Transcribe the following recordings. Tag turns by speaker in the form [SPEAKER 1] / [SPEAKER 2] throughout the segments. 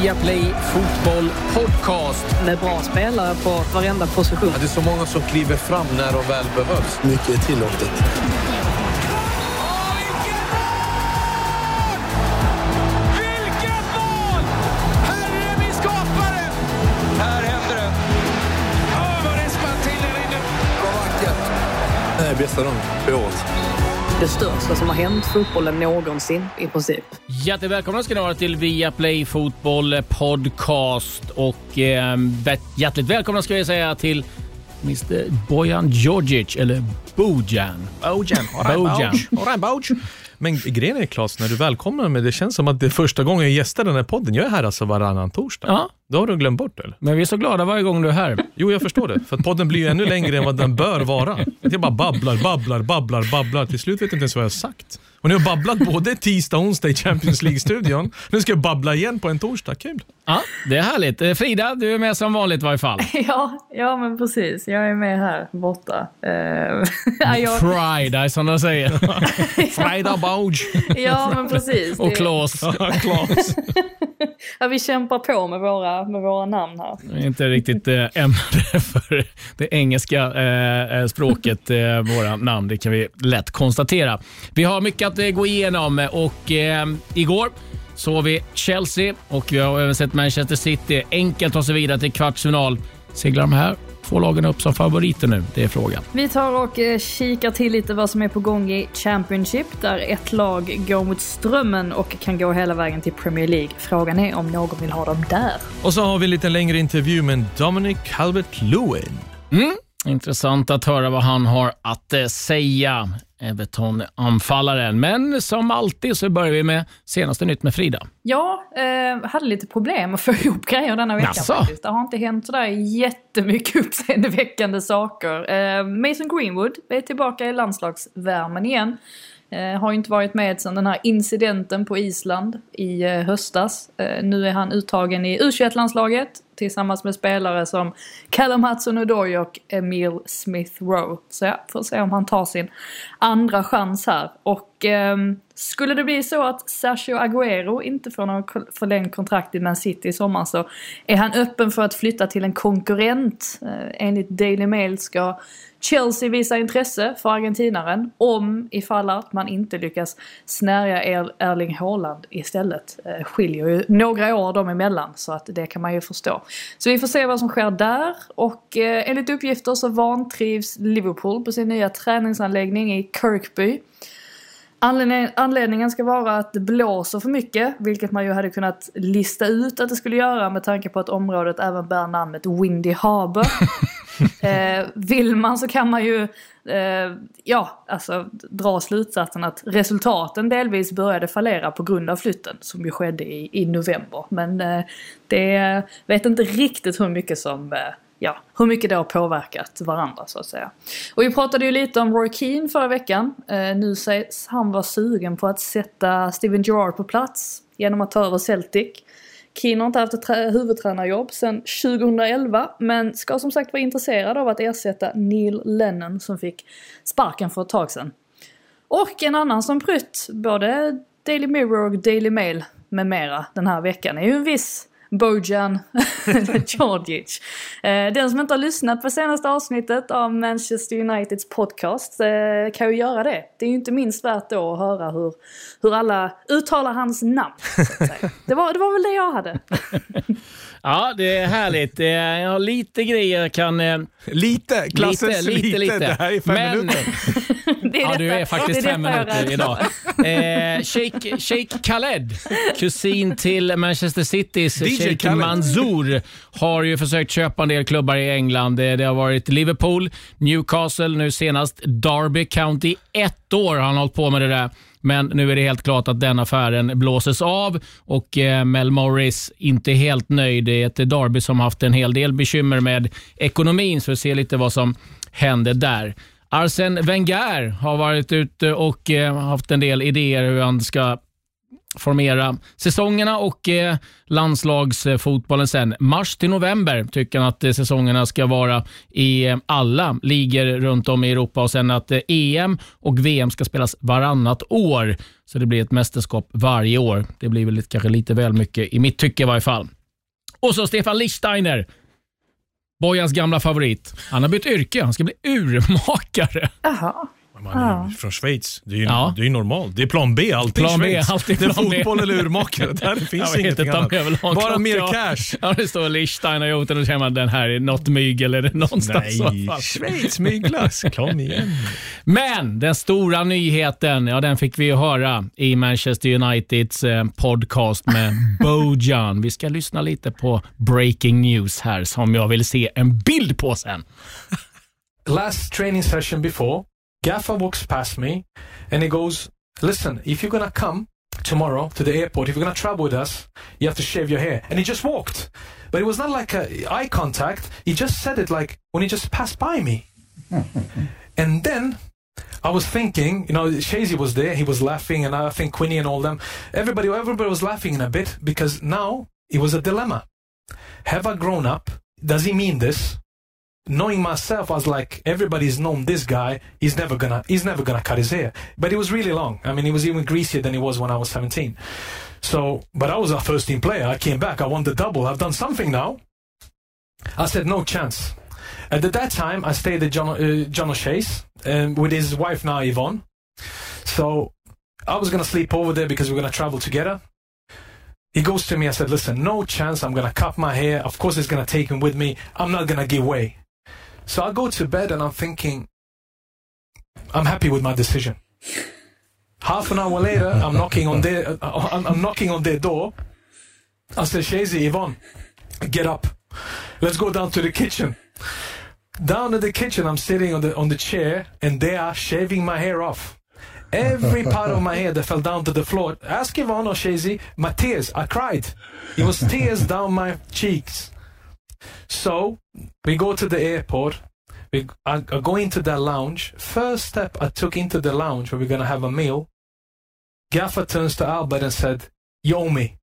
[SPEAKER 1] Viaplay Fotboll Podcast.
[SPEAKER 2] Med bra spelare på varenda position.
[SPEAKER 3] Ja, det är så många som kliver fram när de väl behövs.
[SPEAKER 4] Mycket är tillåtet.
[SPEAKER 5] Det
[SPEAKER 4] är bästa dagen på året.
[SPEAKER 2] Det största som har hänt fotbollen någonsin i princip.
[SPEAKER 1] Hjärtligt välkomna ska ni vara till Viaplay Fotboll Podcast. Och eh, hjärtligt välkomna ska vi säga till Mr Bojan Djordjic, eller Bojan.
[SPEAKER 6] Bojan.
[SPEAKER 1] Bojan.
[SPEAKER 6] Men grejen är Claes, när du välkomnar mig, det känns som att det är första gången jag gästar den här podden. Jag är här alltså varannan torsdag.
[SPEAKER 1] Ja,
[SPEAKER 6] Det har du glömt bort eller?
[SPEAKER 1] men vi är så glada varje gång du är här.
[SPEAKER 6] Jo, jag förstår det. För att podden blir ju ännu längre än vad den bör vara. Jag bara babblar, babblar, babblar, babblar. Till slut vet jag inte ens vad jag har sagt. Och nu har babblat både tisdag och onsdag i Champions League-studion. Nu ska jag babbla igen på en torsdag. Kul.
[SPEAKER 1] Ja, det är härligt. Eh, Frida, du är med som vanligt i varje fall.
[SPEAKER 2] Ja, ja men precis. Jag är med här borta. Uh, jag,
[SPEAKER 1] Friday som de säger.
[SPEAKER 6] Frida Bauge.
[SPEAKER 2] ja, men precis.
[SPEAKER 1] Och Claes.
[SPEAKER 6] Klas.
[SPEAKER 2] Ja, vi kämpar på med våra, med våra namn här.
[SPEAKER 1] Inte riktigt eh, ämnade för det engelska eh, eh, språket, eh, våra namn. Det kan vi lätt konstatera. Vi har mycket att eh, gå igenom och eh, igår såg vi Chelsea och vi har även sett Manchester City enkelt ta sig vidare till kvartsfinal. Seglar de här två lagen upp som favoriter nu? Det är frågan.
[SPEAKER 2] Vi tar och eh, kikar till lite vad som är på gång i Championship där ett lag går mot strömmen och kan gå hela vägen till Premier League. Frågan är om någon vill ha dem där.
[SPEAKER 6] Och så har vi en lite längre intervju med Dominic Calvert-Lewin.
[SPEAKER 1] Intressant att höra vad han har att eh, säga, Everton-anfallaren. Men som alltid så börjar vi med senaste nytt med Frida.
[SPEAKER 2] Ja, eh, hade lite problem att få ihop grejer denna veckan
[SPEAKER 1] Jaså?
[SPEAKER 2] faktiskt. Det har inte hänt sådär jättemycket uppseendeväckande saker. Eh, Mason Greenwood är tillbaka i landslagsvärmen igen. Eh, har ju inte varit med sedan den här incidenten på Island i eh, höstas. Eh, nu är han uttagen i U21-landslaget tillsammans med spelare som Callum Hudson-Odoi och Emil Smith Rowe. Så ja, får se om han tar sin andra chans här. Och ehm, skulle det bli så att Sergio Agüero inte får någon förlängd kontrakt i Man City i sommar så är han öppen för att flytta till en konkurrent. Eh, enligt Daily Mail ska Chelsea visar intresse för argentinaren om ifall att man inte lyckas snärja Er- Erling Haaland istället. Eh, skiljer ju några år dem emellan så att det kan man ju förstå. Så vi får se vad som sker där och eh, enligt uppgifter så vantrivs Liverpool på sin nya träningsanläggning i Kirkby. Anledning- Anledningen ska vara att det blåser för mycket, vilket man ju hade kunnat lista ut att det skulle göra med tanke på att området även bär namnet Windy Harbour. eh, vill man så kan man ju eh, ja, alltså, dra slutsatsen att resultaten delvis började fallera på grund av flytten som ju skedde i, i november. Men eh, det vet inte riktigt hur mycket som eh, ja, hur mycket det har påverkat varandra så att säga. Och vi pratade ju lite om Roy Keane förra veckan. Eh, nu sägs han vara sugen på att sätta Steven Gerrard på plats genom att ta över Celtic. Keane har inte haft ett huvudtränarjobb sedan 2011 men ska som sagt vara intresserad av att ersätta Neil Lennon som fick sparken för ett tag sedan. Och en annan som prytt både Daily Mirror och Daily Mail med mera den här veckan är ju en viss Bojan Djordjic. Eh, Den som inte har lyssnat på senaste avsnittet av Manchester Uniteds podcast eh, kan ju göra det. Det är ju inte minst värt då att höra hur, hur alla uttalar hans namn. Det, var, det var väl det jag hade.
[SPEAKER 1] Ja, det är härligt. Eh, Ja, lite grejer kan... eh,
[SPEAKER 6] Lite, klassens
[SPEAKER 1] lite, lite, lite.
[SPEAKER 6] Det här är fem
[SPEAKER 1] Men-
[SPEAKER 6] minuter.
[SPEAKER 2] Det
[SPEAKER 1] Ja, du är faktiskt
[SPEAKER 2] det
[SPEAKER 1] fem minuter idag. Eh, Sheikh, Sheikh Khaled, kusin till Manchester Citys
[SPEAKER 6] DJ
[SPEAKER 1] Sheikh
[SPEAKER 6] Khaled.
[SPEAKER 1] Mansour, har ju försökt köpa en del klubbar i England. Det, det har varit Liverpool, Newcastle, nu senast Derby County. Ett år har han hållit på med det där. Men nu är det helt klart att den affären blåses av och eh, Mel Morris inte helt nöjd. Det är ett Derby som haft en hel del bekymmer med ekonomin, så vi ser lite vad som händer där. Arsene Wenger har varit ute och eh, haft en del idéer hur han ska formera säsongerna och eh, landslagsfotbollen sen. Mars till november tycker han att eh, säsongerna ska vara i eh, alla ligor runt om i Europa och sen att eh, EM och VM ska spelas varannat år. Så det blir ett mästerskap varje år. Det blir väl lite- kanske lite väl mycket i mitt tycke i varje fall. Och så Stefan Lichsteiner! Bojans gamla favorit. Han har bytt yrke. Han ska bli urmakare.
[SPEAKER 2] Aha.
[SPEAKER 6] Man är ju från Schweiz. Det är ju
[SPEAKER 1] Ja.
[SPEAKER 6] det är normalt. Det är plan B alltid
[SPEAKER 1] Plan
[SPEAKER 6] i
[SPEAKER 1] B,
[SPEAKER 6] Schweiz.
[SPEAKER 1] alltid
[SPEAKER 6] det är
[SPEAKER 1] plan B.
[SPEAKER 6] fotboll eller urmakare. Där finns ingenting annat. Bara mer cash.
[SPEAKER 1] Ja, det står gjort och då känner man den här är något mygel eller någonstans. i alla
[SPEAKER 6] Nej. Schweiz myglas. Kom igen.
[SPEAKER 1] Men den stora nyheten, ja den fick vi ju höra i Manchester Uniteds eh, podcast med Bojan. Vi ska lyssna lite på breaking news här som jag vill se en bild på sen.
[SPEAKER 7] last training session before, Gaffer walks past me and he goes, Listen, if you're going to come tomorrow to the airport, if you're going to travel with us, you have to shave your hair. And he just walked. But it was not like a eye contact. He just said it like when he just passed by me. and then I was thinking, you know, Shazy was there, he was laughing, and I think Quinny and all them, everybody, everybody was laughing in a bit because now it was a dilemma. Have I grown up? Does he mean this? Knowing myself, I was like, everybody's known this guy. He's never gonna, he's never gonna cut his hair. But it was really long. I mean, he was even greasier than he was when I was 17. So, but I was a first team player. I came back. I won the double. I've done something now. I said, no chance. And at that time, I stayed at John, uh, John O'Shea's um, with his wife now, Yvonne. So I was gonna sleep over there because we are gonna travel together. He goes to me. I said, "Listen, no chance. I'm gonna cut my hair. Of course, it's gonna take him with me. I'm not gonna give way." So I go to bed and I'm thinking, I'm happy with my decision. Half an hour later, I'm knocking on their, uh, I'm, I'm knocking on their door. I said, Shazy, Yvonne, get up. Let's go down to the kitchen. Down in the kitchen, I'm sitting on the on the chair, and they are shaving my hair off. Every part of my hair that fell down to the floor. Ask Yvonne or Shazy, my tears. I cried. It was tears down my cheeks. So we go to the airport. We are going to the lounge. First step I took into the lounge where we're gonna have a meal. Gaffer turns to Albert and said, "You owe me."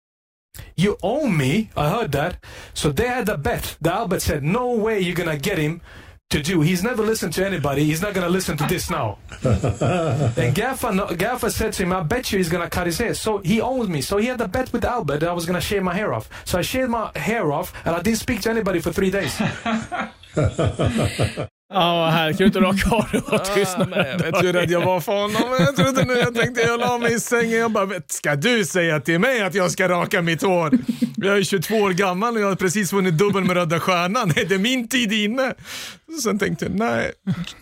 [SPEAKER 7] You owe me. I heard that. So they had a bet. The Albert said, "No way you're gonna get him." To do. He's never listened to anybody. He's not gonna listen to this now. and Gaffer, Gaffer said to him, "I bet you he's gonna cut his hair." So he owns me. So he had a bet with Albert that I was gonna shave my hair off. So I shaved my hair off, and I didn't speak to anybody for three days.
[SPEAKER 1] Ja, vad härligt. Kan du inte raka av dig och tystna?
[SPEAKER 6] Vet du hur rädd jag var för honom? Jag trodde nu, jag tänkte jag la mig i sängen. Jag bara, "Vet- ska du säga till mig att jag ska raka mitt hår? Jag är 22 år gammal och jag har precis vunnit dubbel med Röda Stjärnan. Är det min tid inne? Sen tänkte jag, nej,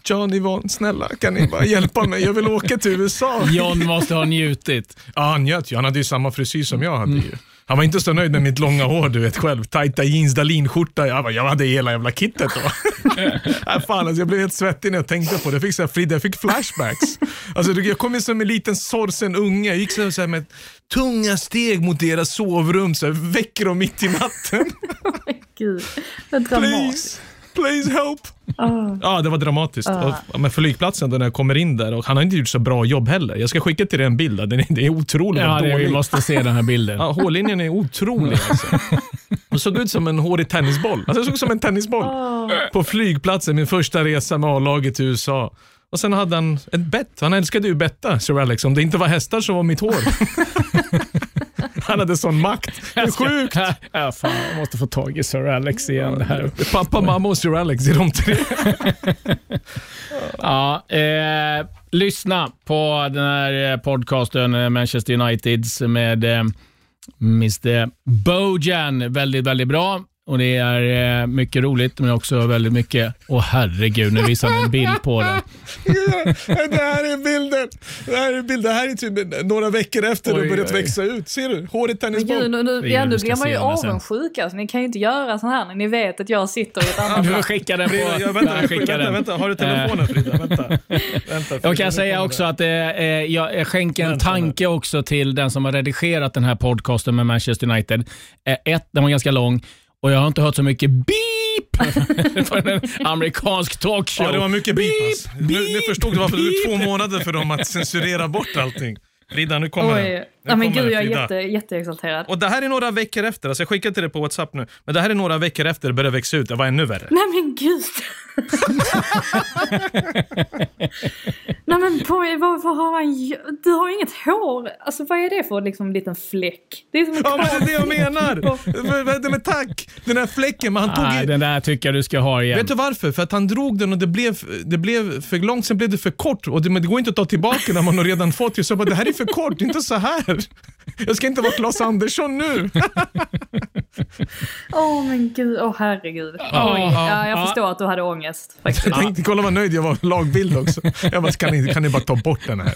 [SPEAKER 6] John Yvonne, snälla kan ni bara hjälpa mig? Jag vill åka till USA.
[SPEAKER 1] John måste ha njutit.
[SPEAKER 6] Ja, han njöt ju. Han hade ju samma frisyr som jag hade ju. Han var inte så nöjd med mitt långa hår, du vet själv. Tajta jeans, Dahlin-skjorta. Jag, bara, jag hade hela jävla kittet då. Nej, fan, alltså, jag blev helt svettig när jag tänkte på det. Jag fick, så här, Frida, jag fick flashbacks. Alltså, jag kom in som en liten sorgsen unge. Jag gick så här, så här med tunga steg mot deras sovrum, så här, väcker dem mitt i natten.
[SPEAKER 2] Gud, vad dramatiskt.
[SPEAKER 6] Please, help. Ja, det var dramatiskt. Och, men flygplatsen då när jag kommer in där, och han har inte gjort så bra jobb heller. Jag ska skicka till dig en bild. Den är, det är otroligt
[SPEAKER 1] Ja, det, vi
[SPEAKER 6] dålig.
[SPEAKER 1] måste se den här bilden.
[SPEAKER 6] Ja, hårlinjen är otrolig alltså. Det såg ut som en hårig tennisboll. Alltså, det såg ut som en tennisboll. På flygplatsen, min första resa med A-laget till USA. Och sen hade han ett bett. Han älskade ju betta, Sir Alex. Om det inte var hästar så var mitt hår. han hade sån makt. Det är sjukt.
[SPEAKER 1] Ja, fan, jag måste få tag i Sir Alex igen. Det här.
[SPEAKER 6] Pappa, mamma och Sir Alex, är de tre.
[SPEAKER 1] Ja, eh, lyssna på den här eh, podcasten eh, Manchester Uniteds med eh, Mr Bojan. Väldigt, väldigt bra. Och Det är eh, mycket roligt, men också väldigt mycket... Åh herregud, nu visar han en bild på den.
[SPEAKER 6] det här är bilden. Det här är bilden. Det här är typ några veckor efter det
[SPEAKER 1] Oj,
[SPEAKER 6] börjat
[SPEAKER 1] oj.
[SPEAKER 6] växa ut. Ser du? Hårig
[SPEAKER 2] Men
[SPEAKER 6] tennisboll.
[SPEAKER 2] gud, nu, nu, ja, nu blir man ju avundsjuk. Alltså. Ni kan ju inte göra så här när ni vet att jag sitter i ett annat
[SPEAKER 1] Du får skicka den på...
[SPEAKER 6] Vänta,
[SPEAKER 1] Ja,
[SPEAKER 6] vänta,
[SPEAKER 1] skicka
[SPEAKER 6] vänta,
[SPEAKER 1] den.
[SPEAKER 6] vänta, har du telefonen Frida? Vänta. vänta
[SPEAKER 1] Jag kan säga också att eh, eh, jag jag skänker en tanke också till den som har redigerat den här podcasten med Manchester United. Eh, ett, den var ganska lång och jag har inte hört så mycket beep från en amerikansk talkshow.
[SPEAKER 6] Ja, det var mycket beep.
[SPEAKER 1] Beep,
[SPEAKER 6] alltså. Nu, nu
[SPEAKER 1] beep,
[SPEAKER 6] förstod du varför det tog
[SPEAKER 1] beep.
[SPEAKER 6] två månader för dem att censurera bort allting. Frida, nu kommer
[SPEAKER 2] Oj.
[SPEAKER 6] den.
[SPEAKER 2] Ja, men gud, jag är jätte, jätteexalterad.
[SPEAKER 6] Och det här är några veckor efter, alltså jag skickade till dig på WhatsApp nu, men det här är några veckor efter det började växa ut. Det var ännu värre.
[SPEAKER 2] Nej men gud! Nej men poj, varför har han... Du har inget hår. Alltså vad är det för liksom liten fläck? Det är som en
[SPEAKER 6] Ja, men det är det jag menar! Men, tack! Den här fläcken, men han tog
[SPEAKER 1] Nej,
[SPEAKER 6] i...
[SPEAKER 1] den där tycker jag du ska ha igen.
[SPEAKER 6] Vet du varför? För att han drog den och det blev, det blev för långt, sen blev det för kort. Och det, men det går inte att ta tillbaka när man har redan fått det. Så jag bara, det här är för kort, inte så här. Jag ska inte vara Claes Andersson nu.
[SPEAKER 2] Åh men gud, åh herregud. Oj, ja, jag
[SPEAKER 1] ja.
[SPEAKER 2] förstår att du hade ångest. Faktiskt.
[SPEAKER 6] Jag tänkte, kolla vad nöjd jag var lagbild också. Jag bara, kan ni, kan ni bara ta bort den här?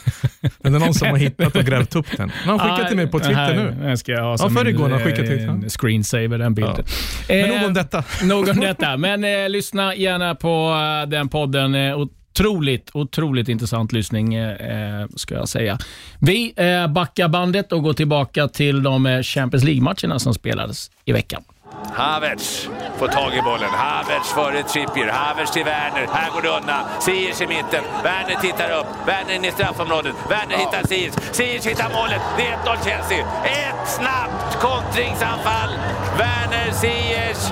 [SPEAKER 6] Men det är någon som har hittat och grävt upp den. Han har skickat till mig på
[SPEAKER 1] här-
[SPEAKER 6] Twitter nu.
[SPEAKER 1] Den ska jag ha
[SPEAKER 6] Ja,
[SPEAKER 1] som
[SPEAKER 6] förrgår
[SPEAKER 1] en,
[SPEAKER 6] han skickade till-
[SPEAKER 1] en screensaver, den bilden.
[SPEAKER 6] Men
[SPEAKER 1] Eh,
[SPEAKER 6] nog om detta.
[SPEAKER 1] Nog om detta. Men eh, lyssna gärna på eh, den podden. Eh, otroligt, otroligt intressant lyssning eh, eh, ska jag säga. Vi eh, backar bandet och går tillbaka till de eh, Champions League-matcherna som spelades i veckan.
[SPEAKER 8] Havertz får tag i bollen. Havertz före Trippier. Havertz till Werner. Här går det undan. Ziyech i mitten. Werner tittar upp. Werner in i straffområdet. Werner hittar Ziyech. Ziyech hittar målet. Det är 1-0 Chelsea. Ett snabbt kontringsanfall. Werner, Ziyech.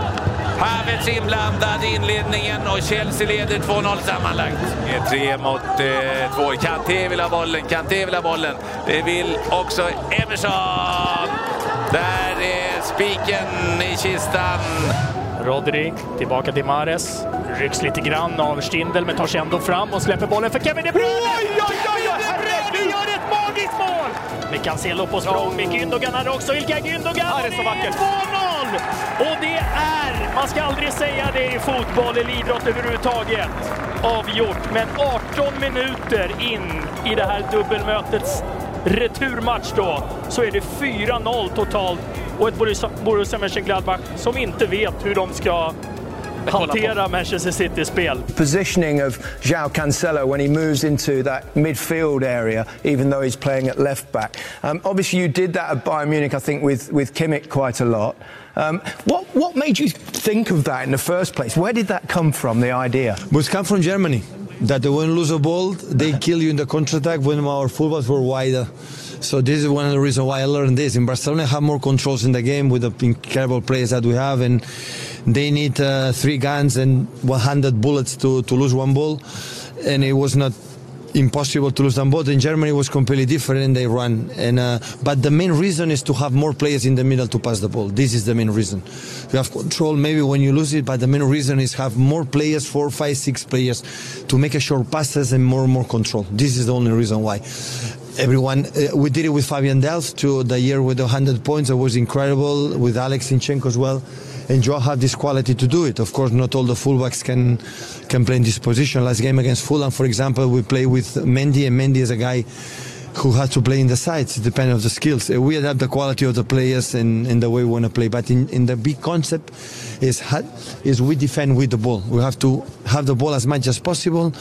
[SPEAKER 8] Havertz inblandad i inledningen och Chelsea leder 2-0 sammanlagt. Det är tre mot eh, två. Kanté vill ha bollen. Kanté vill ha bollen. Det vill också Emerson. Där är spiken i kistan.
[SPEAKER 9] Rodri tillbaka till Mares. Rycks lite grann av Stindl men tar sig ändå fram och släpper bollen för Kevin De Bruyne. Oj, oj, oj! oj herregud, gör ett magiskt mål! Med Cancelo på språng, med Gündogan här också. Ilkay Gündogan! Ja, det är så vackert. 2-0! Och det är, man ska aldrig säga det i fotboll eller idrott överhuvudtaget, avgjort. Men 18 minuter in i det här dubbelmötets returmatch då, så är det 4-0 totalt och ett Borussia- Borussia Mönchengladbach som inte vet hur de ska hantera Manchester City-spel.
[SPEAKER 10] positioning of João Cancelo when he moves into that midfield area, even though he's playing at left back. Um, obviously, you did that at Bayern Munich, I think, with, with Kimmich quite a lot. Um, what, what made you think of that in the first place? Where did that come from, the idea?
[SPEAKER 11] But come from Germany. That when you lose a ball, they kill you in the counter-attack when our fullbacks were wider. So this is one of the reasons why I learned this. In Barcelona, I have more controls in the game with the incredible players that we have, and they need uh, three guns and 100 bullets to, to lose one ball, and it was not impossible to lose them both. In Germany, it was completely different, and they run. And uh, but the main reason is to have more players in the middle to pass the ball. This is the main reason. You have control maybe when you lose it, but the main reason is have more players, four, five, six players, to make a short passes and more and more control. This is the only reason why. Everyone, uh, we did it with Fabian Delft to the year with 100 points. It was incredible with Alex Sinchenko as well. And Joe have this quality to do it. Of course, not all the fullbacks can can play in this position. Last game against Fulham, for example, we play with Mendy, and Mendy is a guy who has to play in the sides, depending on the skills. Uh, We adapt the quality of the players and, and the way we want to play. But in, in the big concept is is we defend with the ball. We have to have the ball as much as possible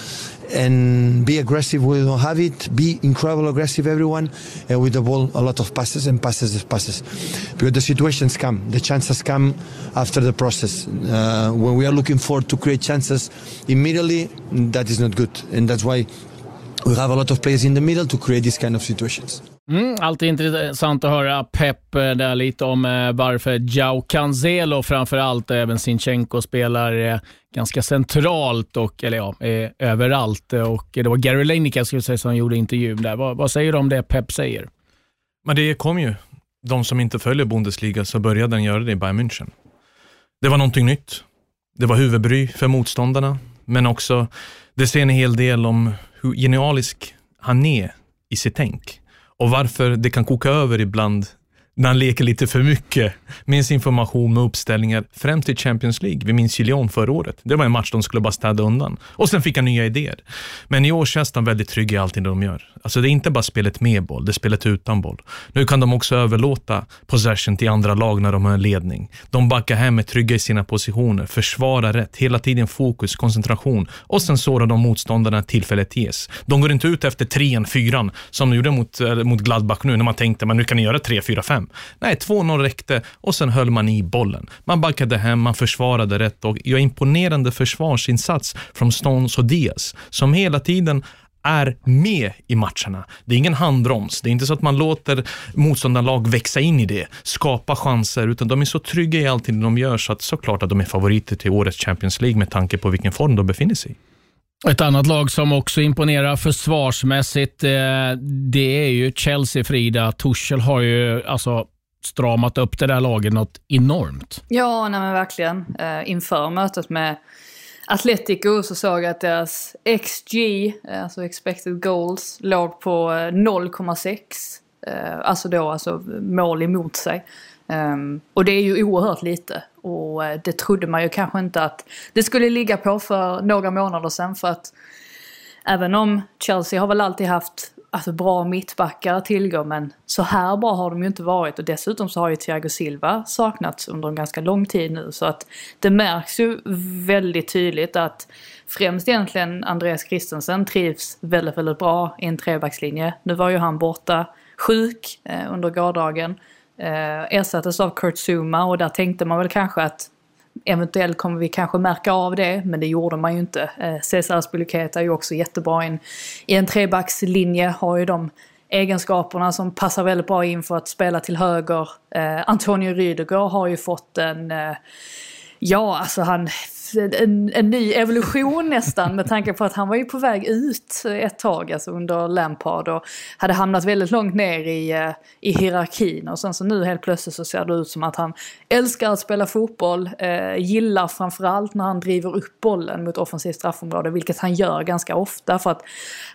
[SPEAKER 11] and be aggressive when we don't have it. Be incredible aggressive, everyone, and with the ball, a lot of passes and passes and passes. Because the situations come, the chances come after the process. Uh, when we are looking forward to create chances immediately, that is not good, and that's why we have a lot of players in the middle to create these kind of situations.
[SPEAKER 1] Mm, alltid intressant att höra Pep eh, där lite om eh, varför Jao Cancelo framför allt, även Sinchenko spelar eh, ganska centralt och, eller ja, eh, överallt. Eh, Och det var Gary Lineker skulle säga, som gjorde intervjun där. Vad, vad säger du om det Pep säger?
[SPEAKER 6] Men det kom ju. De som inte följer Bundesliga så började den göra det i Bayern München. Det var någonting nytt. Det var huvudbry för motståndarna, men också, det säger en hel del om hur genialisk han är i sitt tänk. Och varför det kan koka över ibland när han leker lite för mycket med sin information med uppställningar, främst i Champions League. Vi minns ju Lyon förra året. Det var en match de skulle bara städa undan. Och sen fick han nya idéer. Men i år känns de väldigt trygga i allting de gör. Alltså det är inte bara spelet med boll, det är spelet utan boll. Nu kan de också överlåta possession till andra lag när de har en ledning. De backar hem, är trygga i sina positioner, försvarar rätt, hela tiden fokus, koncentration och sen sårar de motståndarna tillfället ges. De går inte ut efter trean, fyran, som de gjorde mot, eh, mot Gladbach nu, när man tänkte men nu kan ni göra 3, 4, Nej, 2-0 räckte och sen höll man i bollen. Man backade hem, man försvarade rätt och gör imponerande försvarsinsats från Stones och Diaz, som hela tiden är med i matcherna. Det är ingen handbroms. Det är inte så att man låter motståndarlag växa in i det, skapa chanser, utan de är så trygga i allting de gör så att såklart att de är favoriter till årets Champions League med tanke på vilken form de befinner sig i.
[SPEAKER 1] Ett annat lag som också imponerar försvarsmässigt, eh, det är ju Chelsea, Frida. Tuchel har ju alltså stramat upp det där laget något enormt.
[SPEAKER 2] Ja, nej men verkligen. Eh, inför mötet med Atletico så såg jag att deras XG, eh, alltså expected goals, låg på eh, 0,6. Alltså då alltså mål emot sig. Um, och det är ju oerhört lite. Och eh, det trodde man ju kanske inte att det skulle ligga på för några månader sedan. För att även om Chelsea har väl alltid haft alltså, bra mittbackar att tillgå men så här bra har de ju inte varit och dessutom så har ju Thiago Silva saknats under en ganska lång tid nu så att det märks ju väldigt tydligt att främst egentligen Andreas Christensen trivs väldigt, väldigt bra i en trebackslinje. Nu var ju han borta sjuk eh, under gårdagen. Eh, ersattes av Kurt Zuma och där tänkte man väl kanske att Eventuellt kommer vi kanske märka av det, men det gjorde man ju inte. Eh, Cesar Aspilicueta är ju också jättebra i en, i en trebackslinje, har ju de egenskaperna som passar väldigt bra in för att spela till höger. Eh, Antonio Rüdiger har ju fått en, eh, ja alltså han en, en ny evolution nästan med tanke på att han var ju på väg ut ett tag alltså under Lampard och hade hamnat väldigt långt ner i, eh, i hierarkin. Och sen så nu helt plötsligt så ser det ut som att han älskar att spela fotboll, eh, gillar framförallt när han driver upp bollen mot offensivt straffområde vilket han gör ganska ofta för att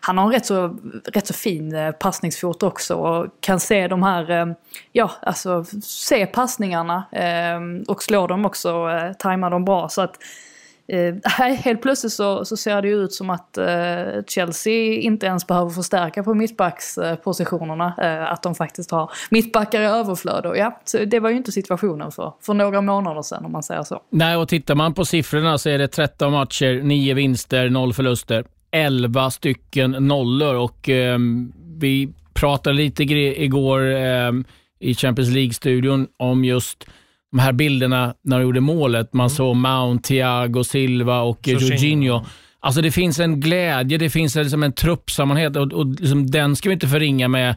[SPEAKER 2] han har en rätt så, rätt så fin eh, passningsfot också och kan se de här, eh, ja alltså se passningarna eh, och slå dem också, eh, tajma dem bra. Så att Eh, helt plötsligt så, så ser det ju ut som att eh, Chelsea inte ens behöver förstärka på mittbackspositionerna. Eh, att de faktiskt har mittbackar i överflöd. Och ja, det var ju inte situationen för, för några månader sedan om man säger så.
[SPEAKER 1] Nej, och tittar man på siffrorna så är det 13 matcher, 9 vinster, 0 förluster. 11 stycken nollor och eh, vi pratade lite igår eh, i Champions League-studion om just de här bilderna när de gjorde målet. Man mm. såg Mount, Thiago Silva och Jorginho. Alltså det finns en glädje, det finns liksom en truppsammanhet och, och liksom den ska vi inte förringa med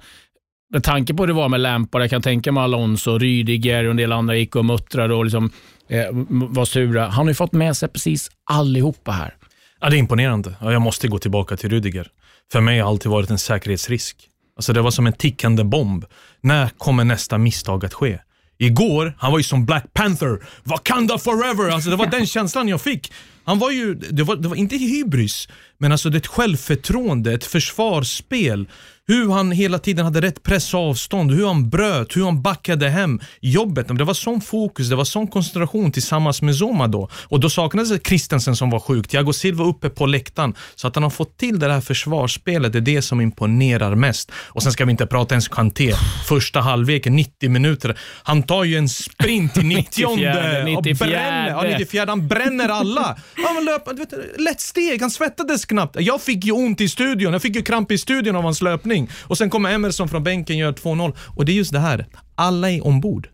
[SPEAKER 1] med tanke på hur det var med Lampard, jag kan tänka mig Alonso, Rydiger och en del andra gick och muttrade och liksom, eh, var sura. Han har ju fått med sig precis allihopa här.
[SPEAKER 6] Ja, det är imponerande. jag måste gå tillbaka till Rydiger. För mig har alltid varit en säkerhetsrisk. Alltså det var som en tickande bomb. När kommer nästa misstag att ske? Igår, han var ju som Black Panther, Wakanda forever. Alltså det var den känslan jag fick. Han var ju, det var, det var inte hybris, men alltså det ett självförtroende, ett försvarsspel hur han hela tiden hade rätt press och avstånd, hur han bröt, hur han backade hem jobbet. Det var sån fokus, det var sån koncentration tillsammans med Zuma då. Och då saknades Christensen som var sjuk, Thiago Silva uppe på läktaren. Så att han har fått till det här försvarsspelet, det är det som imponerar mest. Och sen ska vi inte prata ens Kanté. Första halvleken, 90 minuter. Han tar ju en sprint i 90
[SPEAKER 1] 94, 94.
[SPEAKER 6] Bränner, ja, 94. Han bränner alla. Han löp, vet, lätt steg, han svettades knappt. Jag fick ju ont i studion, jag fick ju kramp i studion av hans löpning. Och sen kommer Emerson från bänken och gör 2-0. Och det är just det här, alla är ombord.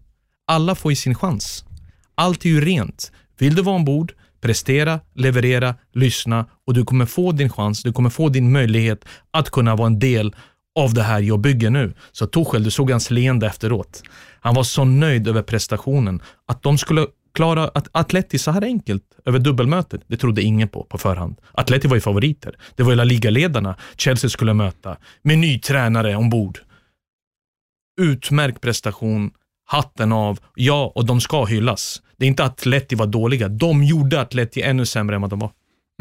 [SPEAKER 6] Alla får ju sin chans. Allt är ju rent. Vill du vara ombord, prestera, leverera, lyssna och du kommer få din chans, du kommer få din möjlighet att kunna vara en del av det här jag bygger nu. Så Torshäll, du såg hans leende efteråt. Han var så nöjd över prestationen. Att de skulle klara att Atleti så här enkelt över dubbelmötet, det trodde ingen på på förhand. Atleti var ju favoriter. Det var ju La Liga-ledarna Chelsea skulle möta med ny tränare ombord. Utmärkt prestation, hatten av, ja, och de ska hyllas. Det är inte att Atleti var dåliga, de gjorde Atleti ännu sämre än vad de var.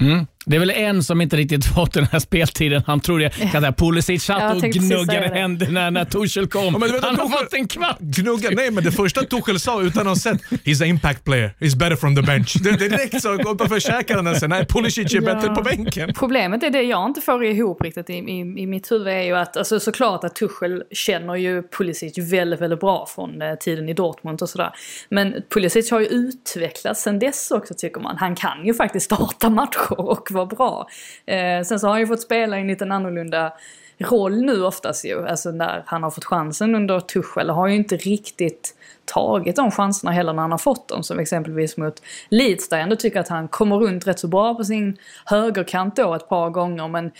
[SPEAKER 1] Mm. Det är väl en som inte riktigt fått den här speltiden. Han tror det. Kan Pulisic satt och gnuggade händerna när Tuchel kom. Ja, men, han har fått en kvart.
[SPEAKER 6] Gnugga, nej, men det första Tuchel sa utan att ha sett, he's an impact player, he's better from the bench. Det, direkt så går på försäkran och säger, nej, Pulisic är ja. bättre på bänken.
[SPEAKER 2] Problemet är det jag inte får ihop riktigt i, i, i mitt huvud är ju att, alltså, såklart att Tuchel känner ju Pulisic väldigt, väldigt bra från eh, tiden i Dortmund och sådär. Men Pulisic har ju utvecklats sen dess också tycker man. Han kan ju faktiskt starta matcher och var bra. Eh, sen så har han ju fått spela i en liten annorlunda roll nu oftast ju. Alltså när han har fått chansen under Tuchel har ju inte riktigt tagit de chanserna heller när han har fått dem. Som exempelvis mot Leeds där jag ändå tycker att han kommer runt rätt så bra på sin högerkant då ett par gånger. Men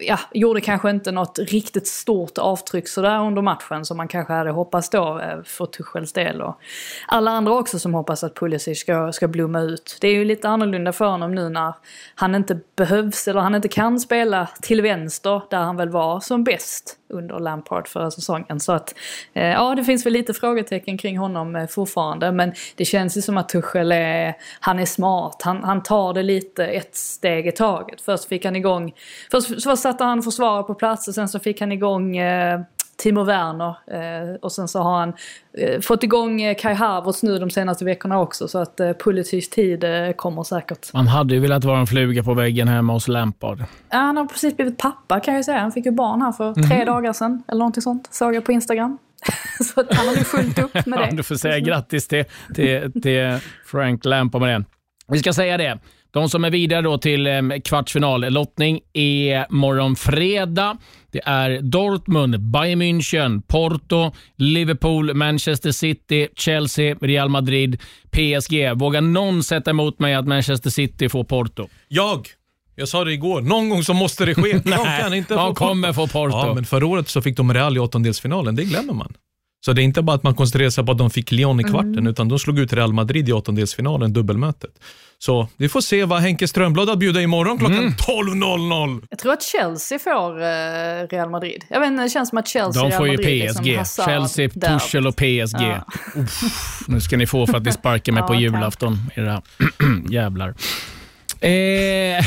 [SPEAKER 2] ja, gjorde kanske inte något riktigt stort avtryck sådär under matchen som man kanske hade hoppats då eh, för Tuchels del. Och alla andra också som hoppas att Pulisic ska, ska blomma ut. Det är ju lite annorlunda för honom nu när han inte behövs eller han inte kan spela till vänster där han väl var som bäst under Lampard förra säsongen. Så att eh, ja, det finns väl lite frågetecken kring honom eh, fortfarande. Men det känns ju som att Tuchel är, han är smart. Han, han tar det lite ett steg i taget. Först fick han igång, först, först satte han försvarare på plats och sen så fick han igång eh, Timo Werner eh, och sen så har han eh, fått igång eh, Kai Havertz nu de senaste veckorna också så att eh, Pulisic tid kommer säkert.
[SPEAKER 1] Man hade ju velat vara en fluga på väggen hemma hos Lampard.
[SPEAKER 2] Ja, han har precis blivit pappa kan jag säga. Han fick ju barn här för tre dagar sedan eller någonting sånt. Såg jag på Instagram. så att han har ju fullt upp med
[SPEAKER 1] Ja,
[SPEAKER 2] det.
[SPEAKER 1] du får säga grattis till, till, till Frank Lampard med det. Vi ska säga det. De som är vidare då till eh, kvartsfinallottning är morgon fredag. Det är Dortmund, Bayern München, Porto, Liverpool, Manchester City, Chelsea, Real Madrid, PSG. Vågar någon sätta emot mig att Manchester City får Porto?
[SPEAKER 6] Jag! Jag sa det igår, någon gång så måste det ske. De kan inte
[SPEAKER 1] de
[SPEAKER 6] få
[SPEAKER 1] kommer få Porto.
[SPEAKER 6] Ja, men förra året så fick de Real i åttondelsfinalen, det glömmer man. Så det är inte bara att man koncentrerar sig på att de fick Lyon i kvarten,
[SPEAKER 2] Mm.
[SPEAKER 6] utan de slog ut Real Madrid i åttondelsfinalen, dubbelmötet. Så vi får se vad Henke Strömblad har bjuda imorgon klockan
[SPEAKER 1] Mm.
[SPEAKER 6] 12.00.
[SPEAKER 2] Jag tror att Chelsea får eh, Real Madrid. Jag vet inte, det känns som att Chelsea
[SPEAKER 1] De
[SPEAKER 2] Real
[SPEAKER 1] får ju
[SPEAKER 2] Madrid är
[SPEAKER 1] PSG.
[SPEAKER 2] som Hazard
[SPEAKER 1] Chelsea. Tuchel och PSG.
[SPEAKER 2] Ja.
[SPEAKER 1] Uff, nu ska ni få för att ni sparkar mig
[SPEAKER 2] Ja,
[SPEAKER 1] på julafton, era jävlar. Eh,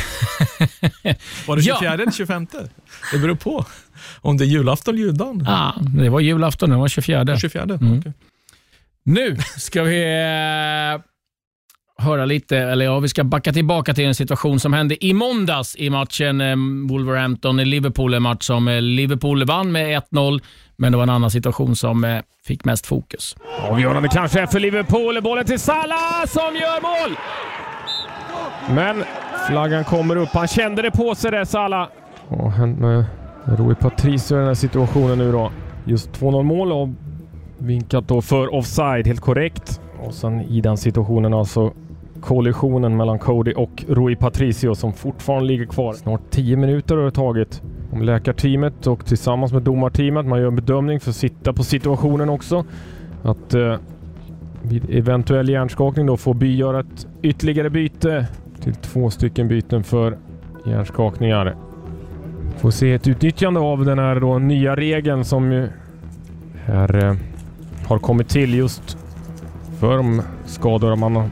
[SPEAKER 6] Var det
[SPEAKER 1] Ja.
[SPEAKER 6] 24 eller 25? Det beror på. Om det är julafton eller juldagen.
[SPEAKER 1] ah, det var julafton, det var 24.
[SPEAKER 6] 24,
[SPEAKER 1] Mm.
[SPEAKER 6] okej.
[SPEAKER 1] Nu ska vi eh, höra lite, eller ja, vi ska backa tillbaka till en situation som hände i måndags i matchen eh, Wolverhampton-Liverpool. En match som eh, Liverpool vann med 1-0, men det var en annan situation som eh, fick mest fokus.
[SPEAKER 12] Avgörande kanske är för Liverpool. Bollen till Salah som gör mål! Men flaggan kommer upp. Han kände det på sig där, Salah. Vad har hänt med Rui Patricio i den här situationen nu då? Just 2-0 mål och vinkat då för offside, helt korrekt. Och sen i den situationen alltså kollisionen mellan Cody och Rui Patricio som fortfarande ligger kvar. Snart 10 minuter har det tagit. Om läkarteamet och tillsammans med domarteamet, man gör en bedömning för att sitta på situationen också. Att eh, vid eventuell hjärnskakning då får By göra ett ytterligare byte till två stycken byten för hjärnskakningar. Får se ett utnyttjande av den här då nya regeln som ju här eh, har kommit till just för de skador man har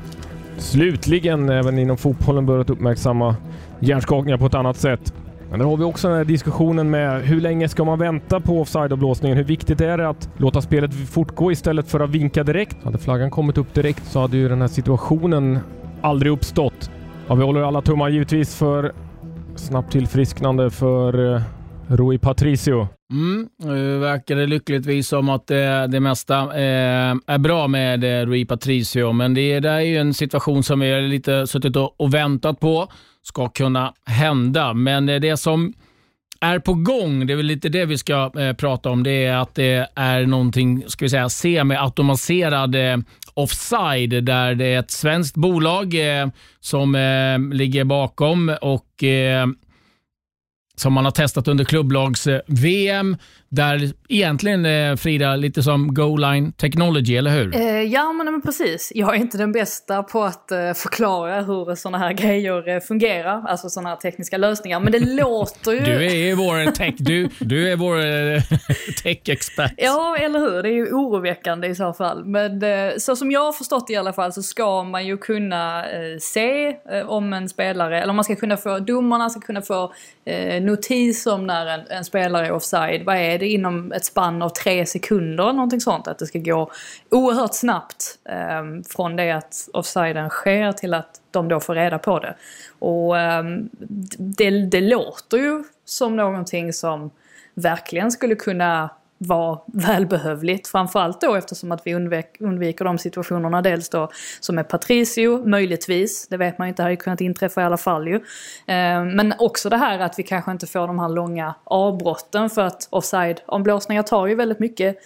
[SPEAKER 12] slutligen även inom fotbollen börjat uppmärksamma hjärnskakningar på ett annat sätt. Men där har vi också den här diskussionen med hur länge ska man vänta på offside-avblåsningen? Hur viktigt är det att låta spelet fortgå istället för att vinka direkt? Hade flaggan kommit upp direkt så hade ju den här situationen aldrig uppstått. Ja, vi håller alla tummar givetvis för snabbt tillfrisknande för eh, Rui Patricio.
[SPEAKER 1] Mm, nu verkar det lyckligtvis som att det, det mesta eh, är bra med eh, Rui Patricio, men det där är ju en situation som vi har lite suttit och, och väntat på ska kunna hända. Men det som är på gång, det är väl lite det vi ska eh, prata om, det är att det är någonting, ska vi säga, semi-automatiserad eh, offside där det är ett svenskt bolag eh, som eh, ligger bakom och eh, som man har testat under klubblags-VM, eh, där egentligen eh, Frida, lite som goal line technology, eller hur?
[SPEAKER 2] Eh, ja, men, men precis. Jag är inte den bästa på att eh, förklara hur sådana här grejer eh, fungerar. Alltså sådana här tekniska lösningar. Men det låter ju...
[SPEAKER 1] Du är ju vår tech, du, du är vår eh, tech-expert.
[SPEAKER 2] Ja, eller hur? Det är ju oroväckande i så fall. Men eh, så som jag har förstått det i alla fall så ska man ju kunna se om en spelare, eller man ska kunna få, domarna ska kunna få notis om när en, en spelare är offside. Vad är det inom ett spann av tre sekunder eller någonting sånt? Att det ska gå oerhört snabbt eh, från det att offsiden sker till att de då får reda på det. Och eh, det, det låter ju som någonting som verkligen skulle kunna var välbehövligt. Framförallt då eftersom att vi undvek, undviker de situationerna dels då som är Patricio, möjligtvis, det vet man ju inte, det hade kunnat inträffa i alla fall ju. Ehm, men också det här att vi kanske inte får de här långa avbrotten för att offside omblåsningar tar ju väldigt mycket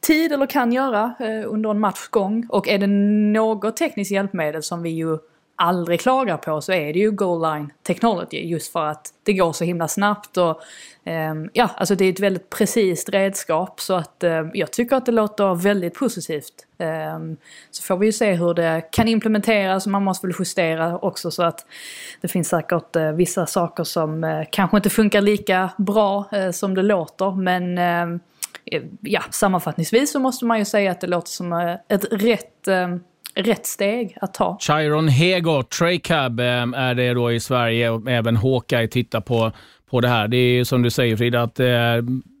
[SPEAKER 2] tid eller kan göra eh, under en matchgång. Och är det något tekniskt hjälpmedel som vi ju aldrig klagar på så är det ju goal line technology just för att det går så himla snabbt och um, ja, alltså det är ett väldigt precis redskap. Så att uh, jag tycker att det låter väldigt positivt. Um, så får vi ju se hur det kan implementeras. Och man måste väl justera också så att det finns säkert uh, vissa saker som uh, kanske inte funkar lika bra eh, som det låter. Men ja, sammanfattningsvis så måste man ju säga att det låter som ett rätt rätt steg att ta.
[SPEAKER 1] Chiron Hego, Traycab eh, är det då i Sverige och även Hawkeye tittar på, på det här. Det är som du säger Frida, att eh,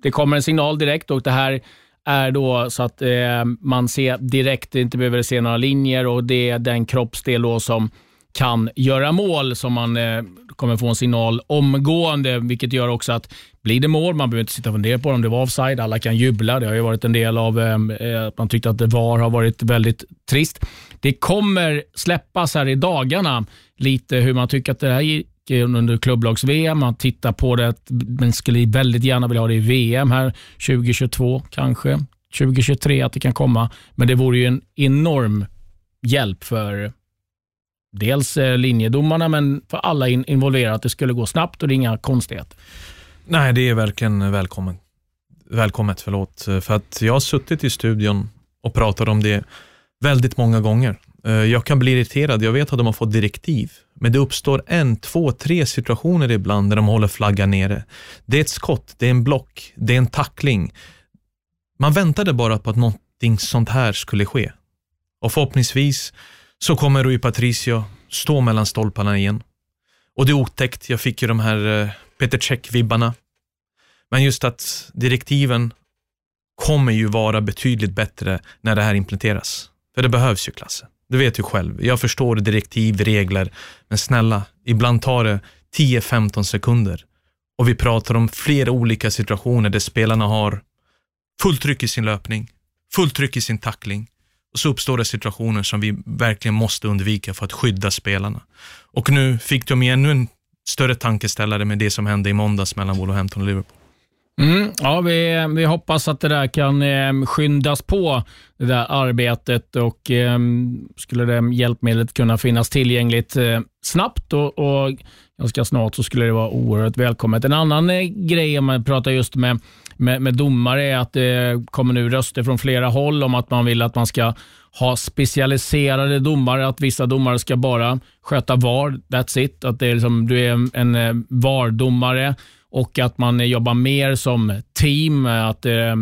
[SPEAKER 1] det kommer en signal direkt och det här är då så att eh, man ser direkt, inte behöver se några linjer och det är den kroppsdel då som kan göra mål som man eh, kommer få en signal omgående, vilket gör också att blir det mål, man behöver inte sitta och fundera på om det var offside, alla kan jubla. Det har ju varit en del av eh, eh att man tyckte att det VAR har varit väldigt trist. Det kommer släppas här i dagarna lite hur man tycker att det här gick under klubblags-VM. Man tittar på det, men skulle väldigt gärna vilja ha det i VM här 2022 kanske. 2023 att det kan komma. Men det vore ju en enorm hjälp för dels eh, linjedomarna, men för alla involverade att det skulle gå snabbt och det är inga konstigheter.
[SPEAKER 6] Nej, det är verkligen välkommet. Välkommet, förlåt. För att jag har suttit i studion och pratat om det väldigt många gånger. Eh, jag kan bli irriterad, jag vet att de har fått direktiv, men det uppstår en, två, tre situationer ibland där de håller flaggan nere. Det är ett skott, det är en block, det är en tackling. Man väntade bara på att någonting sånt här skulle ske. Och förhoppningsvis så kommer Rui Patricio stå mellan stolparna igen. Och det är otäckt, jag fick ju de här eh, Peter Cech-vibbarna. Men just att direktiven kommer ju vara betydligt bättre när det här implementeras. För det behövs ju, Klasse. Du vet ju själv. Jag förstår direktiv, regler, men snälla, ibland tar det 10-15 sekunder. Och vi pratar om flera olika situationer där spelarna har fullt tryck i sin löpning, fullt tryck i sin tackling. Och så uppstår det situationer som vi verkligen måste undvika för att skydda spelarna. Och nu fick de ännu en större tankeställare med det som hände i måndags mellan Wolverhampton och Liverpool.
[SPEAKER 1] Mm, ja, vi, vi hoppas att det där kan eh, skyndas på, det där arbetet och eh, skulle det hjälpmedlet kunna finnas tillgängligt eh, snabbt och, och ganska snart så skulle det vara oerhört välkommet. En annan eh, grej om man pratar just med, med, med domare är att det kommer nu röster från flera håll om att man vill att man ska ha specialiserade domare, att vissa domare ska bara sköta VAR, that's it. Att det är liksom, du är en, eh, VAR-domare och att man jobbar mer som team, att eh,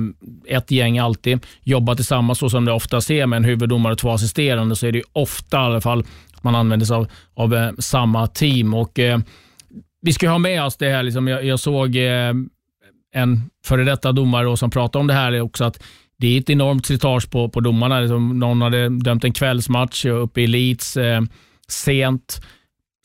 [SPEAKER 1] ett gäng alltid jobbar tillsammans så som det ofta ser med en huvuddomare och två assisterande så är det ofta i alla fall man använder sig av, av eh, samma team. Och, eh, vi ska ha med oss det här, liksom, jag, jag såg eh, en före detta domare som pratade om det här också, att det är ett enormt slitage på, på domarna. Liksom, någon hade dömt en kvällsmatch uppe i Leeds eh, sent,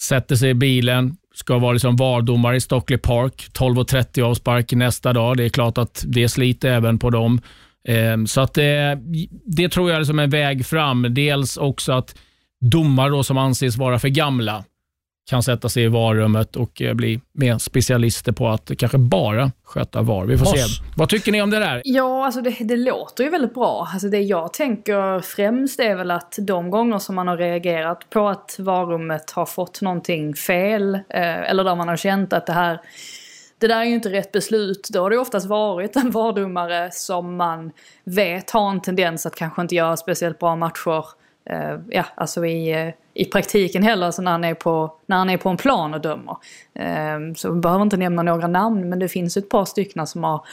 [SPEAKER 1] sätter sig i bilen, ska vara liksom VAR-domare i Stockley Park. 12.30 avspark nästa dag. Det är klart att det sliter även på dem. Eh, så att det, eh, det tror jag är som en väg fram. Dels också att domare som anses vara för gamla kan sätta sig i varummet och eh, bli mer specialister på att kanske bara sköta VAR. Vi får se. Vad tycker ni om det där?
[SPEAKER 2] Ja, alltså det, det, låter ju väldigt bra. Alltså det jag tänker främst är väl att de gånger som man har reagerat på att varummet har fått någonting fel, eh, eller där man har känt att det här det där är ju inte rätt beslut. Då har det oftast varit en vardomare som man vet har en tendens att kanske inte göra speciellt bra matcher Eh, ja, alltså i, eh, i praktiken heller, alltså när han är på, när han är på en plan och dömer. Eh, så vi behöver inte nämna några namn, men det finns ett par stycken som har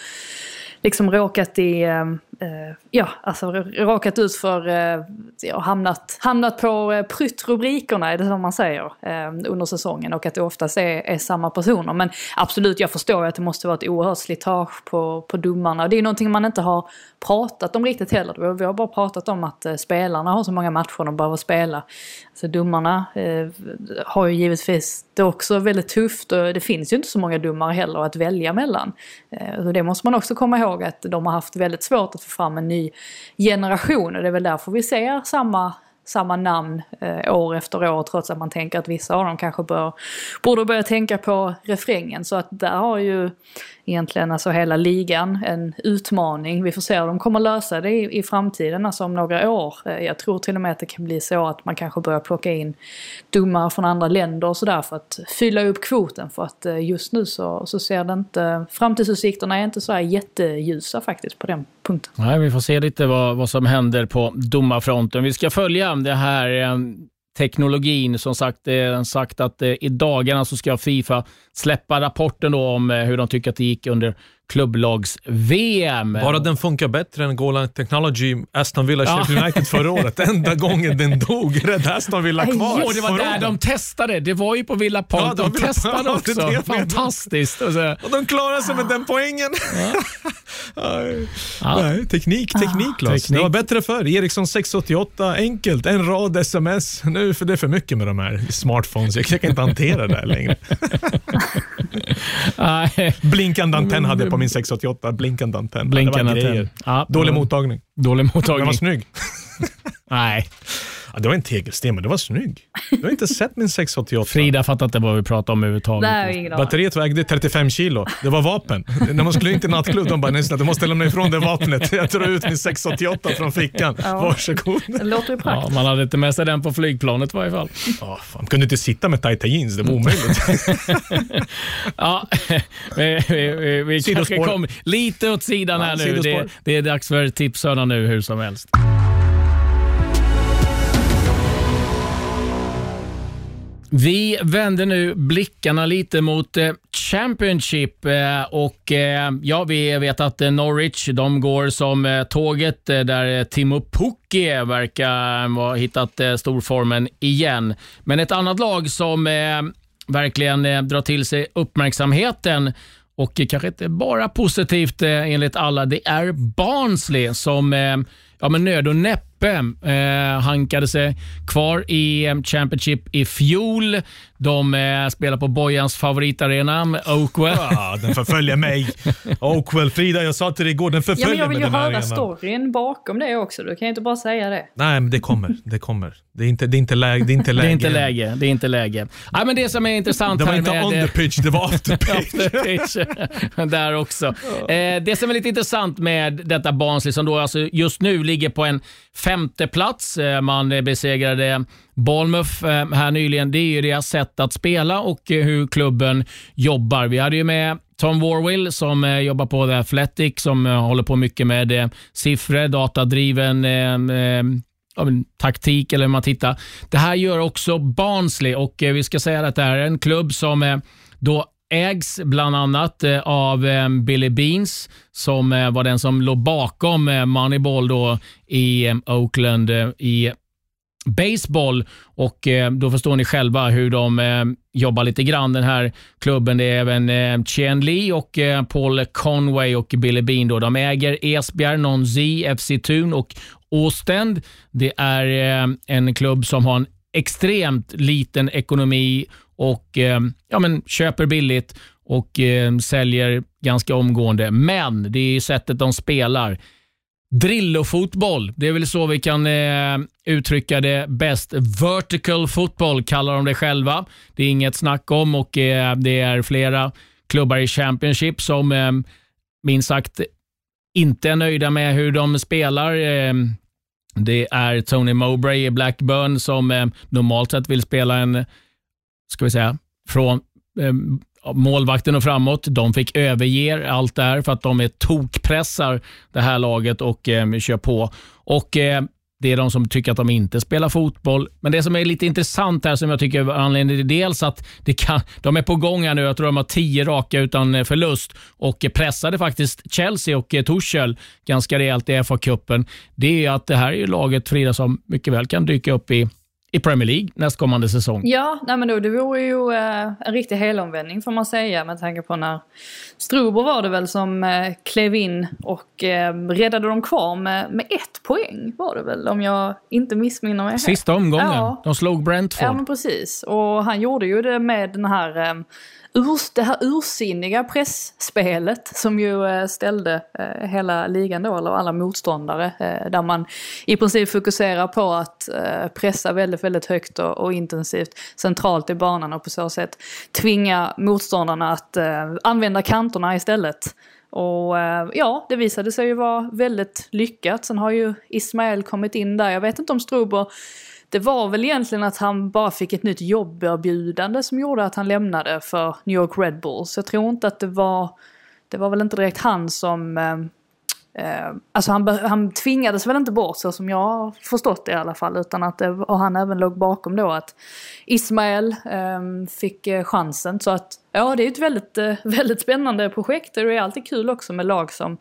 [SPEAKER 2] liksom råkat i, eh, eh, ja, alltså råkat ut för eh, ja, hamnat, hamnat på eh, pryttrubrikerna, är det som man säger, eh, under säsongen. Och att det oftast är, är samma personer. Men absolut, jag förstår att det måste vara ett oerhört slitage på, på domarna. Det är ju någonting man inte har pratat om riktigt heller. Vi har bara pratat om att eh, spelarna har så många matcher de behöver spela. Så domarna eh, har ju givetvis det är också väldigt tufft och det finns ju inte så många domare heller att välja mellan. Och så det måste man också komma ihåg att de har haft väldigt svårt att få fram en ny generation och det är väl därför vi ser samma samma namn eh, år efter år trots att man tänker att vissa av dem kanske bör, borde börja tänka på refrängen. Så att där har ju egentligen alltså hela ligan en utmaning. Vi får se hur de kommer lösa det i, i framtiden, alltså om några år. Eh, jag tror till och med att det kan bli så att man kanske börjar plocka in domare från andra länder och sådär för att fylla upp kvoten. För att eh, just nu så, så ser det inte, framtidsutsikterna är inte så här jätteljusa faktiskt på den punkten.
[SPEAKER 1] Nej, vi får se lite vad, vad som händer på domarfronten. Vi ska följa det här eh, teknologin. Som sagt, eh, sagt att eh, i dagarna så ska Fifa släppa rapporten då om eh, hur de tycker att det gick under klubblags-VM.
[SPEAKER 6] Bara den funkar bättre än Golan Technology Aston Villa Sheffield United förra året. Enda gången den dog räddade Aston Villa kvar.
[SPEAKER 1] Jo, det var där de testade. Det var ju på Villa Park.
[SPEAKER 6] Ja,
[SPEAKER 1] de
[SPEAKER 6] Villa
[SPEAKER 1] testade
[SPEAKER 6] Park,
[SPEAKER 1] också.
[SPEAKER 6] det.
[SPEAKER 1] Fantastiskt. Och så,
[SPEAKER 6] Och de klarade sig med den poängen.
[SPEAKER 1] Ja.
[SPEAKER 6] Nej, teknik, teknik Lars.
[SPEAKER 1] Teknik.
[SPEAKER 6] Det var bättre förr. Ericsson 688, enkelt, en rad sms. Nu för det är för mycket med de här smartphones. Jag kan inte hantera det här längre. Blinkande antenn hade jag på min 688. Blinkande antenn.
[SPEAKER 1] Blinkande antenn. Ja,
[SPEAKER 6] Dålig mottagning.
[SPEAKER 1] Dålig
[SPEAKER 6] Den
[SPEAKER 1] mottagning.
[SPEAKER 6] var snygg.
[SPEAKER 1] Nej.
[SPEAKER 6] Ja, det var en tegelsten, men det var snygg. Du har inte sett min 688.
[SPEAKER 1] Frida fattar inte vad vi pratar om överhuvudtaget.
[SPEAKER 2] Nej.
[SPEAKER 6] Batteriet vägde 35 kilo. Det var vapen. När man skulle in till nattklubb, de bara nästan du måste lämna ifrån det vapnet. Jag drar ut min 688 från fickan.
[SPEAKER 2] Ja.
[SPEAKER 6] Varsågod.
[SPEAKER 2] Det låter ju
[SPEAKER 1] Ja,
[SPEAKER 2] praktiskt.
[SPEAKER 1] man hade inte med sig den på flygplanet i varje fall.
[SPEAKER 6] Ja, fan, kunde inte sitta med tajta jeans, det var omöjligt.
[SPEAKER 1] Ja, vi, vi, vi, vi kanske kom lite åt sidan
[SPEAKER 6] Ja,
[SPEAKER 1] här nu.
[SPEAKER 6] sidospår.
[SPEAKER 1] Det, det är dags för tipshörnan nu hur som helst. Vi vänder nu blickarna lite mot eh, Championship eh, och eh, ja, vi vet att eh, Norwich de går som eh, tåget eh, där eh, Timo Pukki verkar ha hittat eh, storformen igen. Men ett annat lag som eh, verkligen eh, drar till sig uppmärksamheten och eh, kanske inte bara positivt eh, enligt alla, det är Barnsley som eh, ja, men nöd och näppe eh, hankade sig kvar i eh, Championship i fjol. De eh, spelar på Bojans favoritarena Oakwell.
[SPEAKER 6] Ja, den förföljer mig. Oakwell, Frida, jag sa till dig igår, den
[SPEAKER 2] Ja, men
[SPEAKER 6] förföljer
[SPEAKER 2] jag vill
[SPEAKER 6] mig
[SPEAKER 2] ju
[SPEAKER 6] här
[SPEAKER 2] höra
[SPEAKER 6] arenan.
[SPEAKER 2] storyn bakom det också. Du kan ju inte bara säga det.
[SPEAKER 6] Nej, men det kommer. Det kommer. Det är inte, det är inte, läge, det är inte
[SPEAKER 1] Det
[SPEAKER 6] läge.
[SPEAKER 1] är inte läge. Det är inte läge. Ja, men det som är intressant
[SPEAKER 6] Det var
[SPEAKER 1] här
[SPEAKER 6] inte
[SPEAKER 1] med...
[SPEAKER 6] on the pitch, det var after pitch.
[SPEAKER 1] After pitch. Där också. Eh, det som är lite intressant med detta Barnsley som då alltså just nu ligger på en femte plats. Eh, man besegrade Bournemouth eh, här nyligen. Det är ju deras sätt att spela och eh, hur klubben jobbar. Vi hade ju med Tom Warwill som jobbar på The Athletic som håller på mycket med siffror, datadriven taktik eller hur man tittar. Det här gör också Barnsley och vi ska säga att det här är en klubb som då ägs bland annat eh, av eh, Billy Beans som eh, var den som låg bakom Moneyball då i Oakland i baseball och då förstår ni själva hur de jobbar lite grann den här klubben. Det är även Chien Chen Li och Paul Conway och Billy Bean. Då. De äger Esbjerg, Nonzi, FC Thun och Åstend. Det är en klubb som har en extremt liten ekonomi och eh, ja, men köper billigt och eh, säljer ganska omgående. Men det är sättet de spelar. Drillo-fotboll, det är väl så vi kan eh, uttrycka det bäst. Vertical football kallar de det själva. Det är inget snack om och eh, det är flera klubbar i Championship som eh, minst sagt inte är nöjda med hur de spelar. Eh, det är Tony Mowbray i Blackburn som eh, normalt sett vill spela en, ska vi säga, från eh, målvakten och framåt. De fick överge allt det här för att de är tokpressar det här laget och eh, kör på. Och eh, Det är de som tycker att de inte spelar fotboll. Men det som är lite intressant här, som jag tycker är anledningen till dels att det kan, de är på gång här nu. Jag tror de har tio raka utan eh, förlust och pressade faktiskt Chelsea och eh, ganska rejält i FA-cupen. Det är att det här är ju laget, Frida, som mycket väl kan dyka upp i i Premier League nästkommande säsong.
[SPEAKER 2] Ja, nej men då, det vore ju eh, en riktig helomvändning får man säga med tanke på när Struber var det väl som eh, klev in och eh, räddade dem kvar med, med ett poäng var det väl om jag inte missminner mig.
[SPEAKER 1] Sista omgången. Ja. De slog Brentford.
[SPEAKER 2] Ja men precis. Och han gjorde ju det med den här eh, ur, det här ursinniga pressspelet som ju eh, ställde eh, hela ligan då, eller alla motståndare, eh, där man i princip fokuserar på att pressa väldigt, väldigt högt och, och intensivt centralt i banan och på så sätt tvinga motståndarna att använda kanterna istället. Och ja, det visade sig ju vara väldigt lyckat. Sen har ju Ismael kommit in där. Jag vet inte om Struber det var väl egentligen att han bara fick ett nytt jobberbjudande som gjorde att han lämnade för New York Red Bulls. Jag tror inte att det var, det var väl inte direkt han som eh, eh alltså han, han tvingades väl inte bort så som jag har förstått det i alla fall. Utan att det, och han även låg bakom då att Ismael ehm, eh, fick chansen. Så att ja, det är ett väldigt, eh, väldigt spännande projekt. Det är alltid kul också med lag som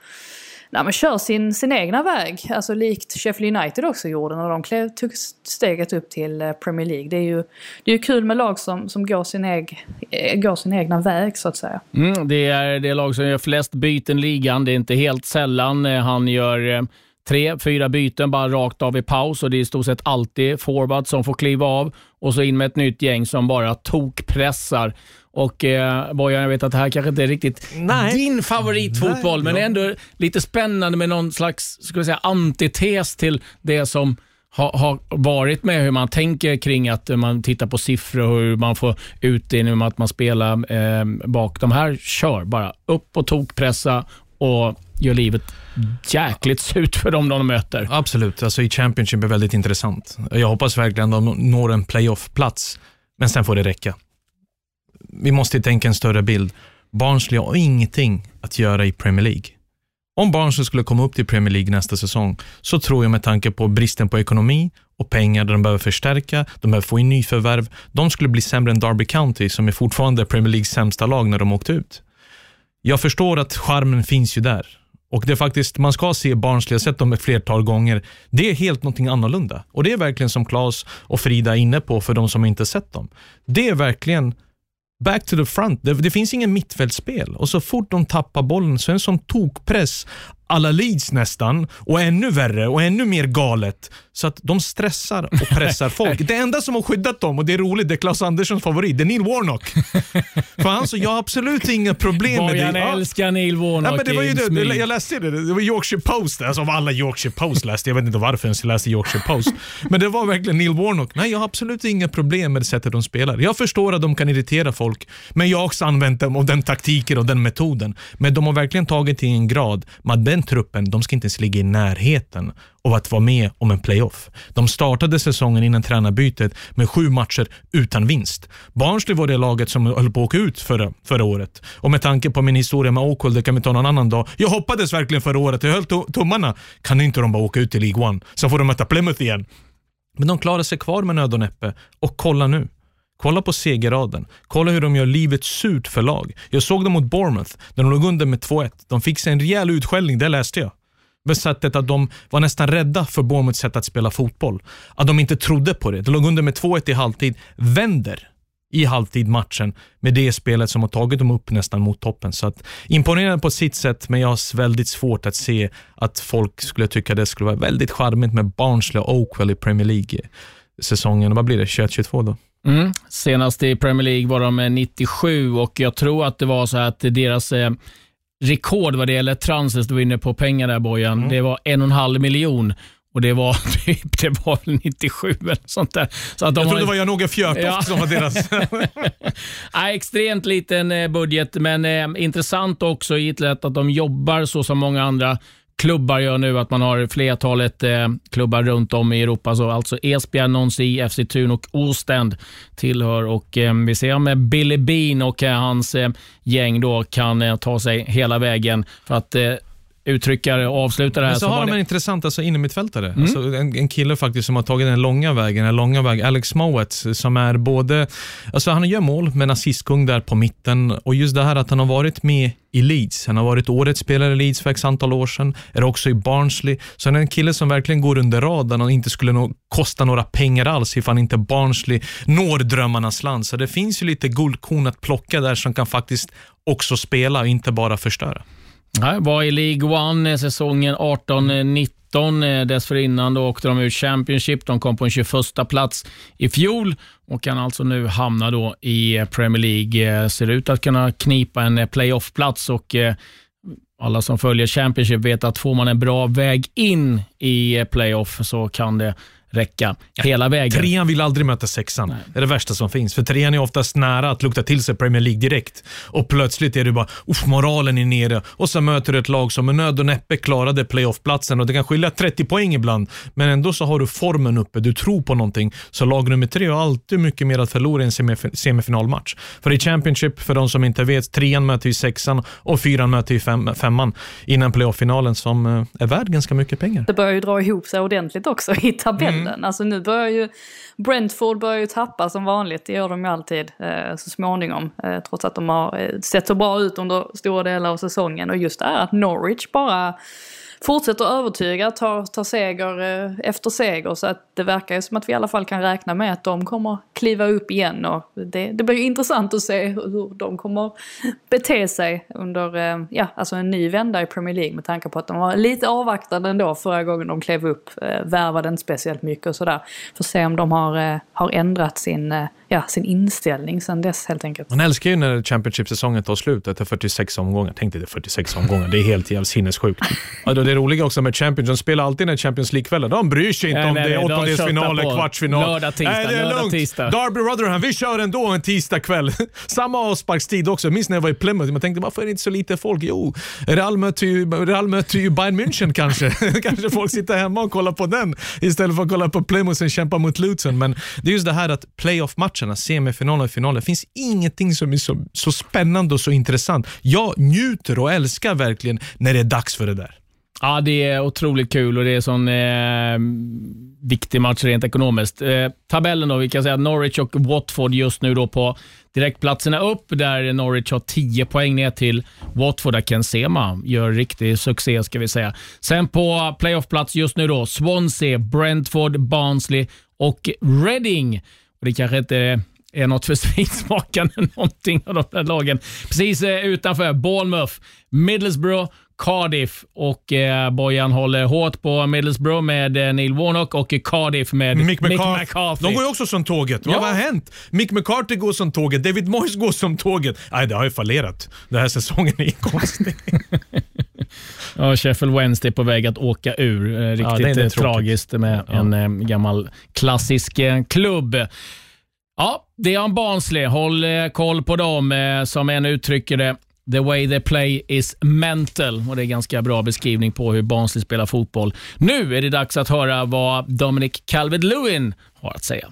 [SPEAKER 2] nej, men kör sin, sin egna väg. Alltså likt Sheffield United också gjorde när de klev, tog steget upp till eh, Premier League. Det är ju, det är ju kul med lag som, som går, sin eg, eh, går sin egna väg så att säga.
[SPEAKER 1] Mm, det är det lag som gör flest byten i ligan. Det är inte helt sällan eh, han gör tre, fyra byten bara rakt av i paus och det är i stort sett alltid forward som får kliva av och så in med ett nytt gäng som bara tokpressar. Och eh, Bojan, jag vet att det här kanske inte är riktigt Nej. din favoritfotboll, Nej, men ändå lite spännande med någon slags ska vi säga, antites till det som har, har varit med, hur man tänker kring att man tittar på siffror och hur man får utdelning med att man spelar eh, bak. De här kör bara upp och tokpressa och gör livet jäkligt surt för dem de möter.
[SPEAKER 6] Absolut, alltså i Championship är väldigt intressant. Jag hoppas verkligen de når en playoff-plats, men sen får det räcka vi måste tänka en större bild. Barnsley har ingenting att göra i Premier League. Om Barnsley skulle komma upp till Premier League nästa säsong, så tror jag med tanke på bristen på ekonomi och pengar där de behöver förstärka, de behöver få in nyförvärv, de skulle bli sämre än Derby County, som är fortfarande Premier Leagues sämsta lag när de åkte ut. Jag förstår att charmen finns ju där. Och det är faktiskt, man ska se Barnsley, jag har sett dem ett flertal gånger. Det är helt någonting annorlunda. Och det är verkligen som Claes och Frida är inne på för de som inte sett dem. Det är verkligen back to the front. Det, det finns ingen mittfältsspel och så fort de tappar bollen så är det en sån tokpress alla Leeds nästan och ännu värre och ännu mer galet. Så att de stressar och pressar folk. Det enda som har skyddat dem, och det är roligt, det är Claes Anderssons favorit, det är Neil Warnock. För han så, jag har absolut inga problem med det.
[SPEAKER 1] Jag älskar Neil Warnock.
[SPEAKER 6] Ja, men det var ju det, jag läste det, det var Yorkshire Post, alltså av alla Yorkshire Post läste jag. vet inte varför jag läste Yorkshire Post. Men det var verkligen Neil Warnock. Nej, jag har absolut inga problem med det sättet de spelar. Jag förstår att de kan irritera folk, men jag har också använt dem och den taktiken och den metoden. Men de har verkligen tagit till en grad med den truppen, de ska inte ens ligga i närheten av att vara med om en playoff. De startade säsongen innan tränarbytet med sju matcher utan vinst. Barnsley var det laget som höll på att åka ut förra, förra året. Och med tanke på min historia med Oakwood, det kan vi ta någon annan dag. Jag hoppades verkligen förra året, jag höll tummarna. Kan inte de bara åka ut till League One? Så får de möta Plymouth igen. Men de klarade sig kvar med nöd och näppe. Och kolla nu. Kolla på segerraden. Kolla hur de gör livet surt för lag. Jag såg dem mot Bournemouth, när de låg under med 2-1. De fick sig en rejäl utskällning, det läste jag. Med sättet att de var nästan rädda för Bournemouths sätt att spela fotboll. Att de inte trodde på det. De låg under med 2-1 i halvtid, vänder i halvtid matchen med det spelet som har tagit dem upp nästan mot toppen. Så att, imponerande på sitt sätt, men jag har väldigt svårt att se att folk skulle tycka det skulle vara väldigt charmigt med Barnsley och Oakwell i Premier League-säsongen. Vad blir det? 21-22 då?
[SPEAKER 1] Mm. Senast i Premier League var de 97 och jag tror att det var så att deras eh, rekord vad det gäller transfers, du var inne på pengar där Bojan, mm. det var en och en halv miljon. Och det var typ, det var 97 eller sånt där. Så
[SPEAKER 6] att de jag trodde har... det var Jan-Åke Fjörtoft ja. som var deras...
[SPEAKER 1] ja, extremt liten eh, budget, men eh, intressant också i att de jobbar så som många andra klubbar gör nu, att man har flertalet eh, klubbar runt om i Europa. Så alltså Esbjerg, Nancy, FC Thun och Ostend tillhör. Och, eh, vi ser om eh, Billy Bean och eh, hans eh, gäng då kan eh, ta sig hela vägen. För att eh, uttryckare och avsluta det här.
[SPEAKER 6] Men så
[SPEAKER 1] så
[SPEAKER 6] har de
[SPEAKER 1] det-
[SPEAKER 6] en intressant alltså, innermittfältare. Alltså, en, en kille faktiskt som har tagit den långa vägen, den långa väg, Alex Mowat, som är både, alltså han gör mål, men assistkung där på mitten. Och just det här att han har varit med i Leeds. Han har varit årets spelare i Leeds för x antal år sedan. Är också i Barnsley. Så han är en kille som verkligen går under radarn och inte skulle nå, kosta några pengar alls ifall inte Barnsley når drömmarnas land. Så det finns ju lite guldkorn att plocka där som kan faktiskt också spela och inte bara förstöra.
[SPEAKER 1] Nej, var i League One eh, säsongen 18-19. Eh, dessförinnan då åkte de ur Championship. De kom på en 21 plats i fjol och kan alltså nu hamna då i eh, Premier League. Ser ut att kunna knipa en playoff-plats och alla som följer Championship vet att får man en bra väg in i playoff så kan det räcka hela vägen.
[SPEAKER 6] Trean vill aldrig möta sexan. Det är det värsta som finns. För trean är oftast nära att lukta till sig Premier League direkt. Och plötsligt är det bara, uff, moralen är nere. Och så möter du ett lag som med nöd och näppe klarade playoffplatsen. Och det kan skilja 30 poäng ibland. Men ändå så har du formen uppe. Du tror på någonting. Så lag nummer tre har alltid mycket mer att förlora i en semif- semifinalmatch. För i Championship, för de som inte vet, trean möter ju sexan och fyran möter ju fem, femman innan playoff-finalen som eh, är värd ganska mycket pengar.
[SPEAKER 2] Det börjar ju dra ihop sig ordentligt också i tabellen. Mm. Alltså nu börjar ju Brentford börjar ju tappa som vanligt, det gör de ju alltid eh, så småningom. Eh, trots att de har eh, sett så bra ut under stora delar av säsongen. Och just det här att Norwich bara fortsätter övertyga, tar, tar seger eh, efter seger. Så att det verkar ju som att vi i alla fall kan räkna med att de kommer kliva upp igen. Och det, det blir ju intressant att se hur de kommer bete sig under eh, ja, alltså en ny vända i Premier League med tanke på att de var lite avvaktande ändå förra gången de klev upp. Eh, värvade inte speciellt mycket och sådär. Får se om de har, har ändrat sin, eh, ja, sin inställning sen dess helt enkelt.
[SPEAKER 6] Man älskar ju när Championship-säsongen tar slut efter 46 omgångar. Tänk dig det, 46 omgångar. Det är helt jävla sinnessjukt. Ja, då det roliga också med Champions, de spelar alltid när Champions League-kvällar. De bryr sig inte
[SPEAKER 1] Nej,
[SPEAKER 6] om
[SPEAKER 1] nej,
[SPEAKER 6] det är
[SPEAKER 1] nej, de
[SPEAKER 6] åttondelsfinaler,
[SPEAKER 1] köttar på.
[SPEAKER 6] kvartsfinal.
[SPEAKER 1] Lördag, tisdag,
[SPEAKER 6] nej, det är
[SPEAKER 1] lördag,
[SPEAKER 6] lugnt.
[SPEAKER 1] tisdag.
[SPEAKER 6] Derby Rotherham, vi kör ändå en tisdag kväll. Samma avsparkstid också. Jag minns när jag var i Plymouth. Man tänkte, varför är det inte så lite folk? Jo, Real möter ju, Real möter ju Bayern München kanske. kanske folk sitter hemma och kollar på den istället för att kolla på Plymouth som kämpar mot Luton. Men det är just det här att matcherna, semifinaler och finaler, finns ingenting som är så, så spännande och så intressant. Jag njuter och älskar verkligen när det är dags för det där.
[SPEAKER 1] Ja, det är otroligt kul och det är en sån eh, viktig match rent ekonomiskt. Eh, tabellen då, vi kan säga att Norwich och Watford just nu då på direktplatserna upp, där Norwich har 10 poäng ner till Watford, där Ken Sema gör riktig succé ska vi säga. Sen på playoffplats just nu då, Swansea, Brentford, Barnsley och Reading. Och det kanske inte är något för svinsmakande någonting av de där lagen. Precis eh, utanför Bournemouth, Middlesbrough, Cardiff och eh, Bojan håller hårt på Middlesbrough med eh, Neil Warnock och Cardiff med
[SPEAKER 6] Mick McCarthy.
[SPEAKER 1] McCarthy.
[SPEAKER 6] De går ju också som tåget.
[SPEAKER 1] Ja.
[SPEAKER 6] Vad har hänt? Mick McCarthy går som tåget, David Moyes går som tåget. Nej, det har ju fallerat. Den här säsongen är konstig.
[SPEAKER 1] Ja, Sheffield Wednesday är på väg att åka ur. Eh,
[SPEAKER 6] Ja,
[SPEAKER 1] Riktigt
[SPEAKER 6] är
[SPEAKER 1] eh, tragiskt med
[SPEAKER 6] Ja.
[SPEAKER 1] en eh, gammal klassisk klubb. Ja, det är en Barnsley. Håll koll på dem. Som en uttrycker det, the way they play is mental. Och Det är ganska bra beskrivning på hur Barnsley spelar fotboll. Nu är det dags att höra vad Dominic Calvert-Lewin har att säga.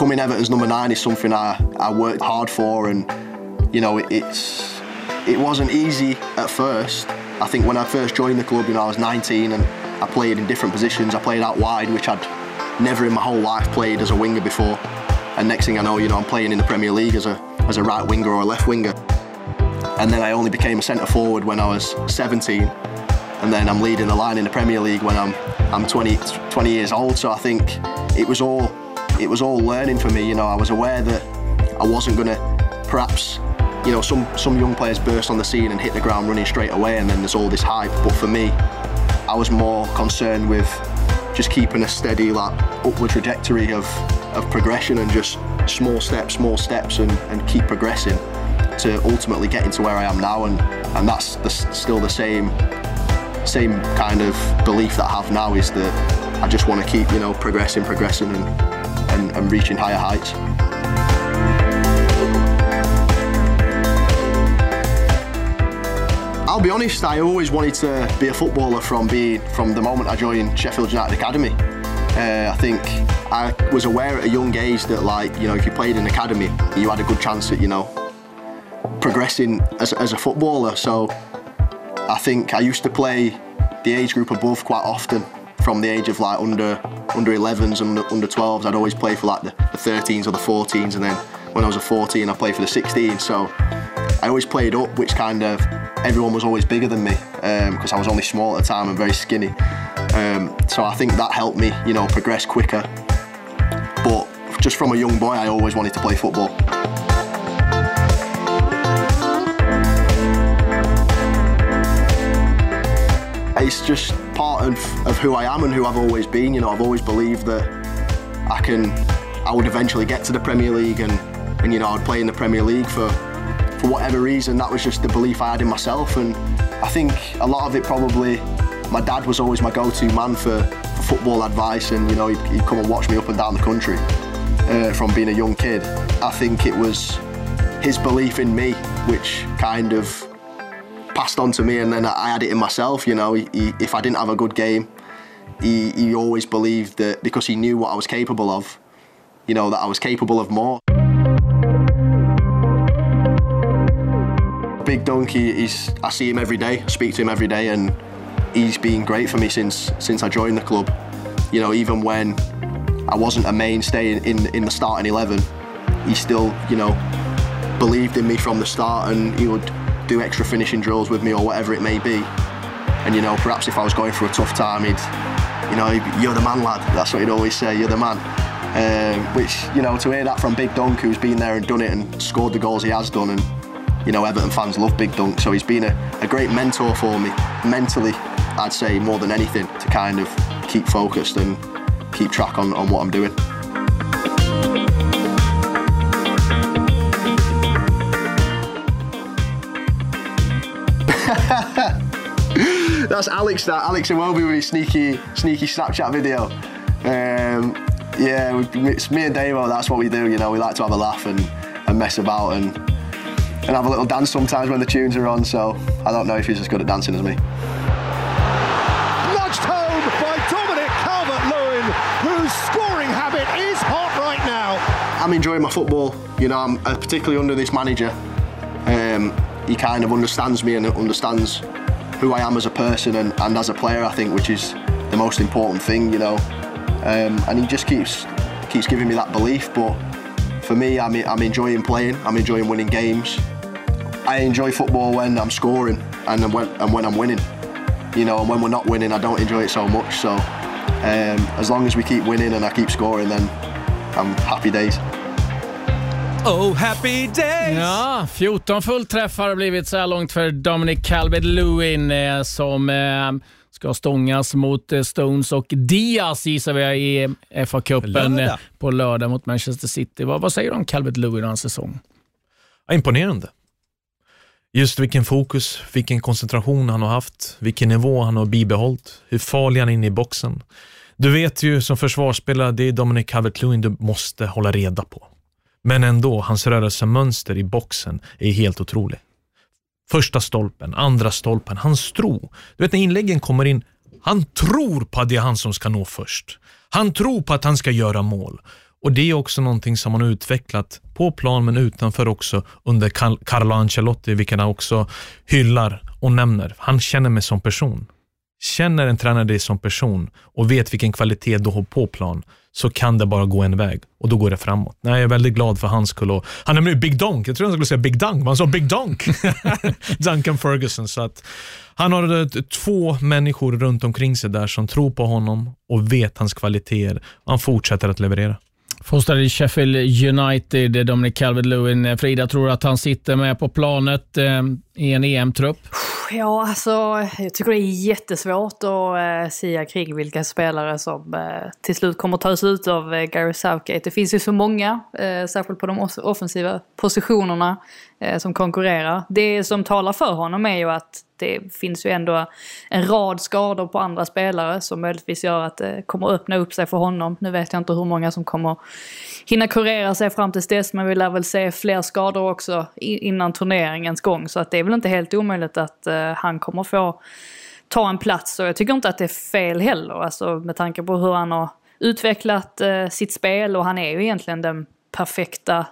[SPEAKER 13] Becoming Everton's number nine is something I, I worked hard for, and you know it, it's it wasn't easy at first. I think when I first joined the club, you know, I was 19 and I played in different positions. I played out wide, which I'd never in my whole life played as a winger before. And next thing I know, you know, I'm playing in the Premier League as a as a right winger or a left winger. And then I only became a centre forward when I was 17. And then I'm leading the line in the Premier League when I'm I'm 20, 20 years old. So I think it was all it was all learning for me. You know, I was aware that I wasn't going to perhaps, you know, some some young players burst on the scene and hit the ground running straight away, and then there's all this hype. But for me, I was more concerned with just keeping a steady, like upward trajectory of of progression and just small steps, small steps, and, and keep progressing to ultimately getting to where I am now, and and that's the, still the same same kind of belief that I have now is that I just want to keep you know progressing, progressing, and and, and reaching higher heights. I'll be honest, I always wanted to be a footballer from being from the moment I joined Sheffield United Academy. Uh, I think I was aware at a young age that like, you know, if you played in academy, you had a good chance at, you know, progressing as, as a footballer. So I think I used to play the age group above quite often from the age of like under under 11s and under, under 12s. I'd always play for like the, the 13s or the 14s and then when I was a 14 I played for the 16s. So I always played up, which kind of everyone was always bigger than me because um, I was only small at the time and very skinny. Um, so I think that helped me, you know, progress quicker. But just from a young boy, I always wanted to play football. It's just part of, of who I am and who I've always been. You know, I've always believed that I can, I would eventually get to the Premier League and, and you know, I'd play in the Premier League for for whatever reason, that was just the belief I had in myself. And I think a lot of it probably, my dad was always my go-to man for, for football advice, and you know, he'd, he'd, come and watch me up and down the country uh, from being a young kid. I think it was his belief in me, which kind of passed on to me, and then I had it in myself. You know, he, he, if I didn't have a good game, he, he always believed that because he knew what I was capable of, you know, that I was capable of more. Big Donkey, he's, I see him every day, I speak to him every day, and he's been great for me since since I joined the club. You know, even when I wasn't a mainstay in, in, in the starting 11, he still, you know, believed in me from the start and he would do extra finishing drills with me or whatever it may be. And, you know, perhaps if I was going through a tough time, he'd, you know, you're the man, lad. That's what he'd always say, you're the man. Um, which, you know, to hear that from Big Dunk, who's been there and done it and scored the goals he has done and you know, Everton fans love Big Dunk, so he's been a, a great mentor for me. Mentally, I'd say more than anything, to kind of keep focused and keep track on, on what I'm doing. That's Alex. That Alex and Iwobi with his sneaky, sneaky Snapchat video. Um, yeah, we, it's me and Davo. That's what we do. You know, we like to have a laugh and, and mess about and and have a little dance sometimes when the tunes are on. So I don't know if he's as good at dancing as me.
[SPEAKER 14] Nudged home by Dominic Calvert-Lewin, whose scoring habit is hot right now.
[SPEAKER 13] I'm enjoying my football. You know, I'm uh, particularly under this manager. Um, he kind of understands me and understands who I am as a person and, and as a player. I think, which is the most important thing. You know, um, and he just keeps keeps giving me that belief. But for me, I'm, I'm enjoying playing. I'm enjoying winning games. I enjoy football when I'm scoring and when, and when I'm winning. You know, and when we're not winning, I don't enjoy it so much. So um, as long as we keep winning and I keep scoring, then I'm happy days.
[SPEAKER 1] Oh, happy days! Ja, 14 fullträffar har blivit så här långt för Dominic Calvert-Lewin eh, som eh, ska stångas mot eh, Stones och Diaz gissar vi i FA-cupen eh, på lördag mot Manchester City. Vad, vad säger du om Calvert-Lewin och hans säsong?
[SPEAKER 6] Ja, imponerande. Just vilken fokus, vilken koncentration han har haft, vilken nivå han har bibehållit, hur farlig han är inne i boxen. Du vet ju som försvarsspelare, det är Dominic Calvert-Lewin du måste hålla reda på. Men ändå, hans rörelsemönster i boxen är helt otrolig. Första stolpen, andra stolpen, hans tro. Du vet när inläggen kommer in, han tror på att det är han som ska nå först. Han tror på att han ska göra mål. Och Det är också någonting som han har utvecklat på plan men utanför också under Carlo Ancelotti, vilket han också hyllar och nämner. Han känner mig som person. Känner en tränare dig som person och vet vilken kvalitet du har på plan så kan det bara gå en väg och då går det framåt. Nej, jag är väldigt glad för hans skull. Och han är med Big Donk. Jag tror han skulle säga Big Dunk, men han sa Big Donk. Duncan Ferguson. Så att han har två människor runt omkring sig där som tror på honom och vet hans kvaliteter. Han fortsätter att leverera.
[SPEAKER 1] Fostrad i Sheffield United, Dominic Calvert-Lewin. Frida tror att han sitter med på planet eh, i en EM-trupp?
[SPEAKER 2] Ja, alltså jag tycker det är jättesvårt att eh, säga kring vilka spelare som eh, till slut kommer tas ut av eh, Gary Southgate. Det finns ju så många, eh, särskilt på de offensiva positionerna, eh, som konkurrerar. Det som talar för honom är ju att det finns ju ändå en rad skador på andra spelare som möjligtvis gör att det kommer öppna upp sig för honom. Nu vet jag inte hur många som kommer hinna kurera sig fram till dess, men vi lär väl se fler skador också innan turneringens gång. Så att det är väl inte helt omöjligt att eh, han kommer få ta en plats. Och jag tycker inte att det är fel heller, alltså med tanke på hur han har utvecklat eh, sitt spel och han är ju egentligen den perfekta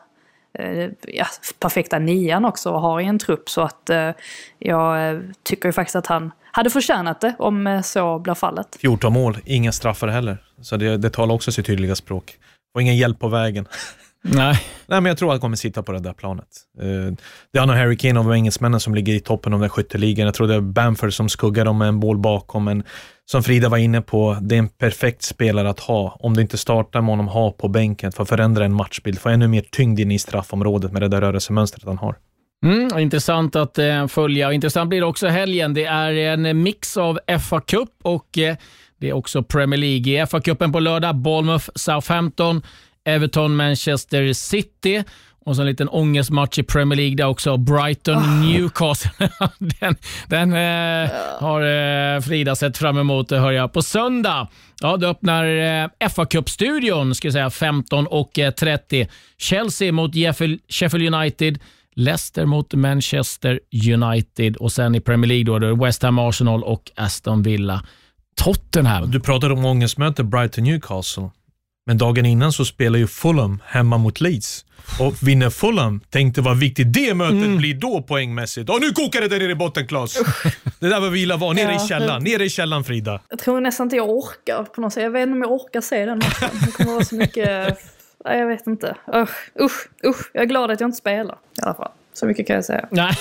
[SPEAKER 2] Eh, ja, perfekta nian också och har i en trupp. Så att eh, jag tycker ju faktiskt att han hade förtjänat det om eh, så blir fallet.
[SPEAKER 6] 14 mål, inga straffar heller. Så det, det talar också sitt tydliga språk. Och ingen hjälp på vägen.
[SPEAKER 1] Nej.
[SPEAKER 6] Nej, men jag tror att han kommer sitta på det där planet. Eh, det är han och Harry Kane av engelsmännen som ligger i toppen av den skytteligan. Jag tror det är Bamford som skuggar dem med en boll bakom. Men som Frida var inne på, det är en perfekt spelare att ha. Om du inte startar med honom, ha på bänken för att förändra en matchbild. Få ännu mer tyngd in i straffområdet med det där rörelsemönstret han har.
[SPEAKER 1] Mm, intressant att eh, följa. Intressant blir det också helgen. Det är en mix av FA Cup och eh, det är också Premier League. I FA-cupen på lördag, Bournemouth, Southampton, Everton, Manchester City. Och så en liten ångestmatch i Premier League där också. Brighton, Newcastle. den den eh, har eh, Frida sett fram emot, det hör jag. På söndag ja, då öppnar eh, fa Cup-studion ska jag säga, 15.30. Chelsea mot Sheffield Sheffield United. Leicester mot Manchester United och sen i Premier League då, då är det West Ham Arsenal och Aston Villa. Tottenham.
[SPEAKER 6] Du pratade om ångestmöte Brighton-Newcastle. Men dagen innan så spelar ju Fulham hemma mot Leeds. Och vinner Fulham, tänkte vad viktigt det mötet
[SPEAKER 1] Mm.
[SPEAKER 6] blir då poängmässigt. Och nu kokar det där nere i botten Klas. Det där var vi illa var. Nere i
[SPEAKER 2] Ja,
[SPEAKER 6] källaren.
[SPEAKER 2] det-
[SPEAKER 6] Nere i källaren Frida.
[SPEAKER 2] Jag tror nästan inte jag orkar på något sätt. Jag vet inte om jag orkar se den matchen. Det kommer vara så mycket... Nej, jag vet inte. Usch, usch, usch. Jag är glad att jag inte spelar i alla fall. Så mycket kan jag säga.
[SPEAKER 1] Nej.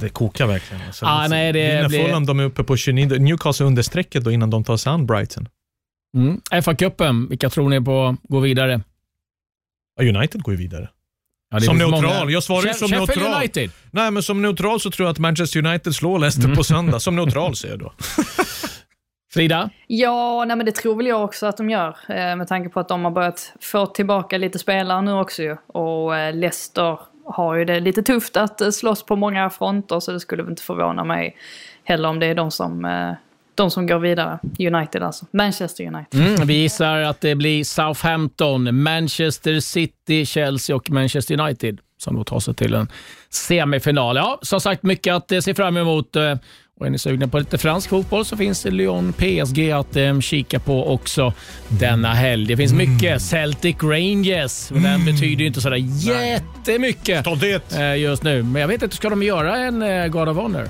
[SPEAKER 6] Det kokar verkligen. Alltså,
[SPEAKER 1] Ah, nej, det
[SPEAKER 6] Vinner
[SPEAKER 1] blir-
[SPEAKER 6] Fulham, de är uppe på 29. Newcastle under strecket då innan de tar sig an Brighton.
[SPEAKER 1] Mm. FA-cupen, vilka tror ni på går vidare?
[SPEAKER 6] Ja, United går ju vidare.
[SPEAKER 1] Ja,
[SPEAKER 6] som neutral.
[SPEAKER 1] många.
[SPEAKER 6] Jag svarar ju som
[SPEAKER 1] Sheffield
[SPEAKER 6] neutral.
[SPEAKER 1] United.
[SPEAKER 6] Nej, men som neutral så tror jag att Manchester United slår Leicester
[SPEAKER 1] Mm.
[SPEAKER 6] på söndag. Som neutral säger jag då.
[SPEAKER 1] Frida?
[SPEAKER 2] Ja, nej men det tror väl jag också att de gör. Eh, med tanke på att de har börjat få tillbaka lite spelare nu också ju. Och eh, Leicester har ju det lite tufft att eh, slåss på många fronter så det skulle väl inte förvåna mig heller om det är de som, de som går vidare. United alltså. Manchester United.
[SPEAKER 1] Mm, vi gissar att det blir Southampton, Manchester City, Chelsea och Manchester United som då tar sig till en semifinal. Ja, som sagt, mycket att eh, se fram emot. eh, Och är ni sugna på lite fransk fotboll så finns det Lyon PSG att eh, kika på också denna helg. Det finns mycket. Celtic Rangers, men den betyder ju inte sådär jättemycket eh, just nu. Men jag vet inte, ska de göra en eh, God of Honor?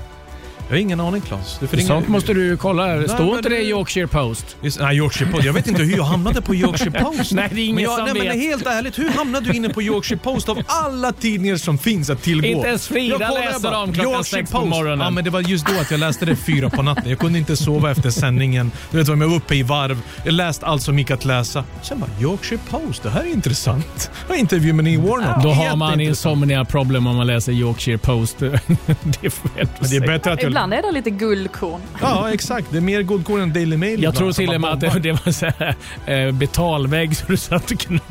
[SPEAKER 6] Jag har ingen aning Klas. Du får ringa-
[SPEAKER 1] Sånt måste du kolla. Står
[SPEAKER 6] men
[SPEAKER 1] inte det i
[SPEAKER 6] du-
[SPEAKER 1] Yorkshire Post?
[SPEAKER 6] Just, nej, Yorkshire Post. Jag vet inte hur jag hamnade på Yorkshire Post.
[SPEAKER 1] Nej, det är ingen
[SPEAKER 6] men jag,
[SPEAKER 1] som
[SPEAKER 6] nej, men
[SPEAKER 1] vet.
[SPEAKER 6] helt ärligt, hur hamnade du inne på Yorkshire Post av alla tidningar som finns att tillgå?
[SPEAKER 1] Inte ens Frida
[SPEAKER 6] Jag kollar
[SPEAKER 1] läser
[SPEAKER 6] bara,
[SPEAKER 1] dem klockan
[SPEAKER 6] Yorkshire
[SPEAKER 1] sex på
[SPEAKER 6] Post.
[SPEAKER 1] morgonen.
[SPEAKER 6] Ja, men det var just då att jag läste det fyra på natten. Jag kunde inte sova efter sändningen. Du vet, jag var uppe i varv. Jag läste allt som gick att läsa. Sen bara, Yorkshire Post, det här är intressant. Jag har intervju med Neil Warnock.
[SPEAKER 1] Då har man
[SPEAKER 6] Jätteintressant.
[SPEAKER 1] insomnia problem om man läser Yorkshire Post. det är fel
[SPEAKER 6] Men det är bättre att jag...
[SPEAKER 2] Ibland är det lite guldkorn.
[SPEAKER 6] Ja, exakt. Det är mer guldkorn än Daily Mail.
[SPEAKER 1] Jag
[SPEAKER 6] ibland,
[SPEAKER 1] tror till och med att det, det var så här, eh, betalvägg så du satt och kunde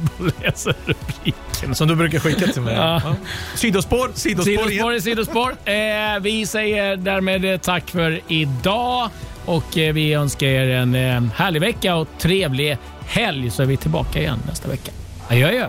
[SPEAKER 1] läsa rubriken.
[SPEAKER 6] Som du brukar skicka till mig.
[SPEAKER 1] Ja.
[SPEAKER 6] Ja. Sidospår, sidospår,
[SPEAKER 1] Sidospår
[SPEAKER 6] igen.
[SPEAKER 1] sidospår. Eh, vi säger därmed eh, tack för idag och eh, vi önskar er en eh, härlig vecka och trevlig helg så är vi tillbaka igen nästa vecka. Adjö, adjö.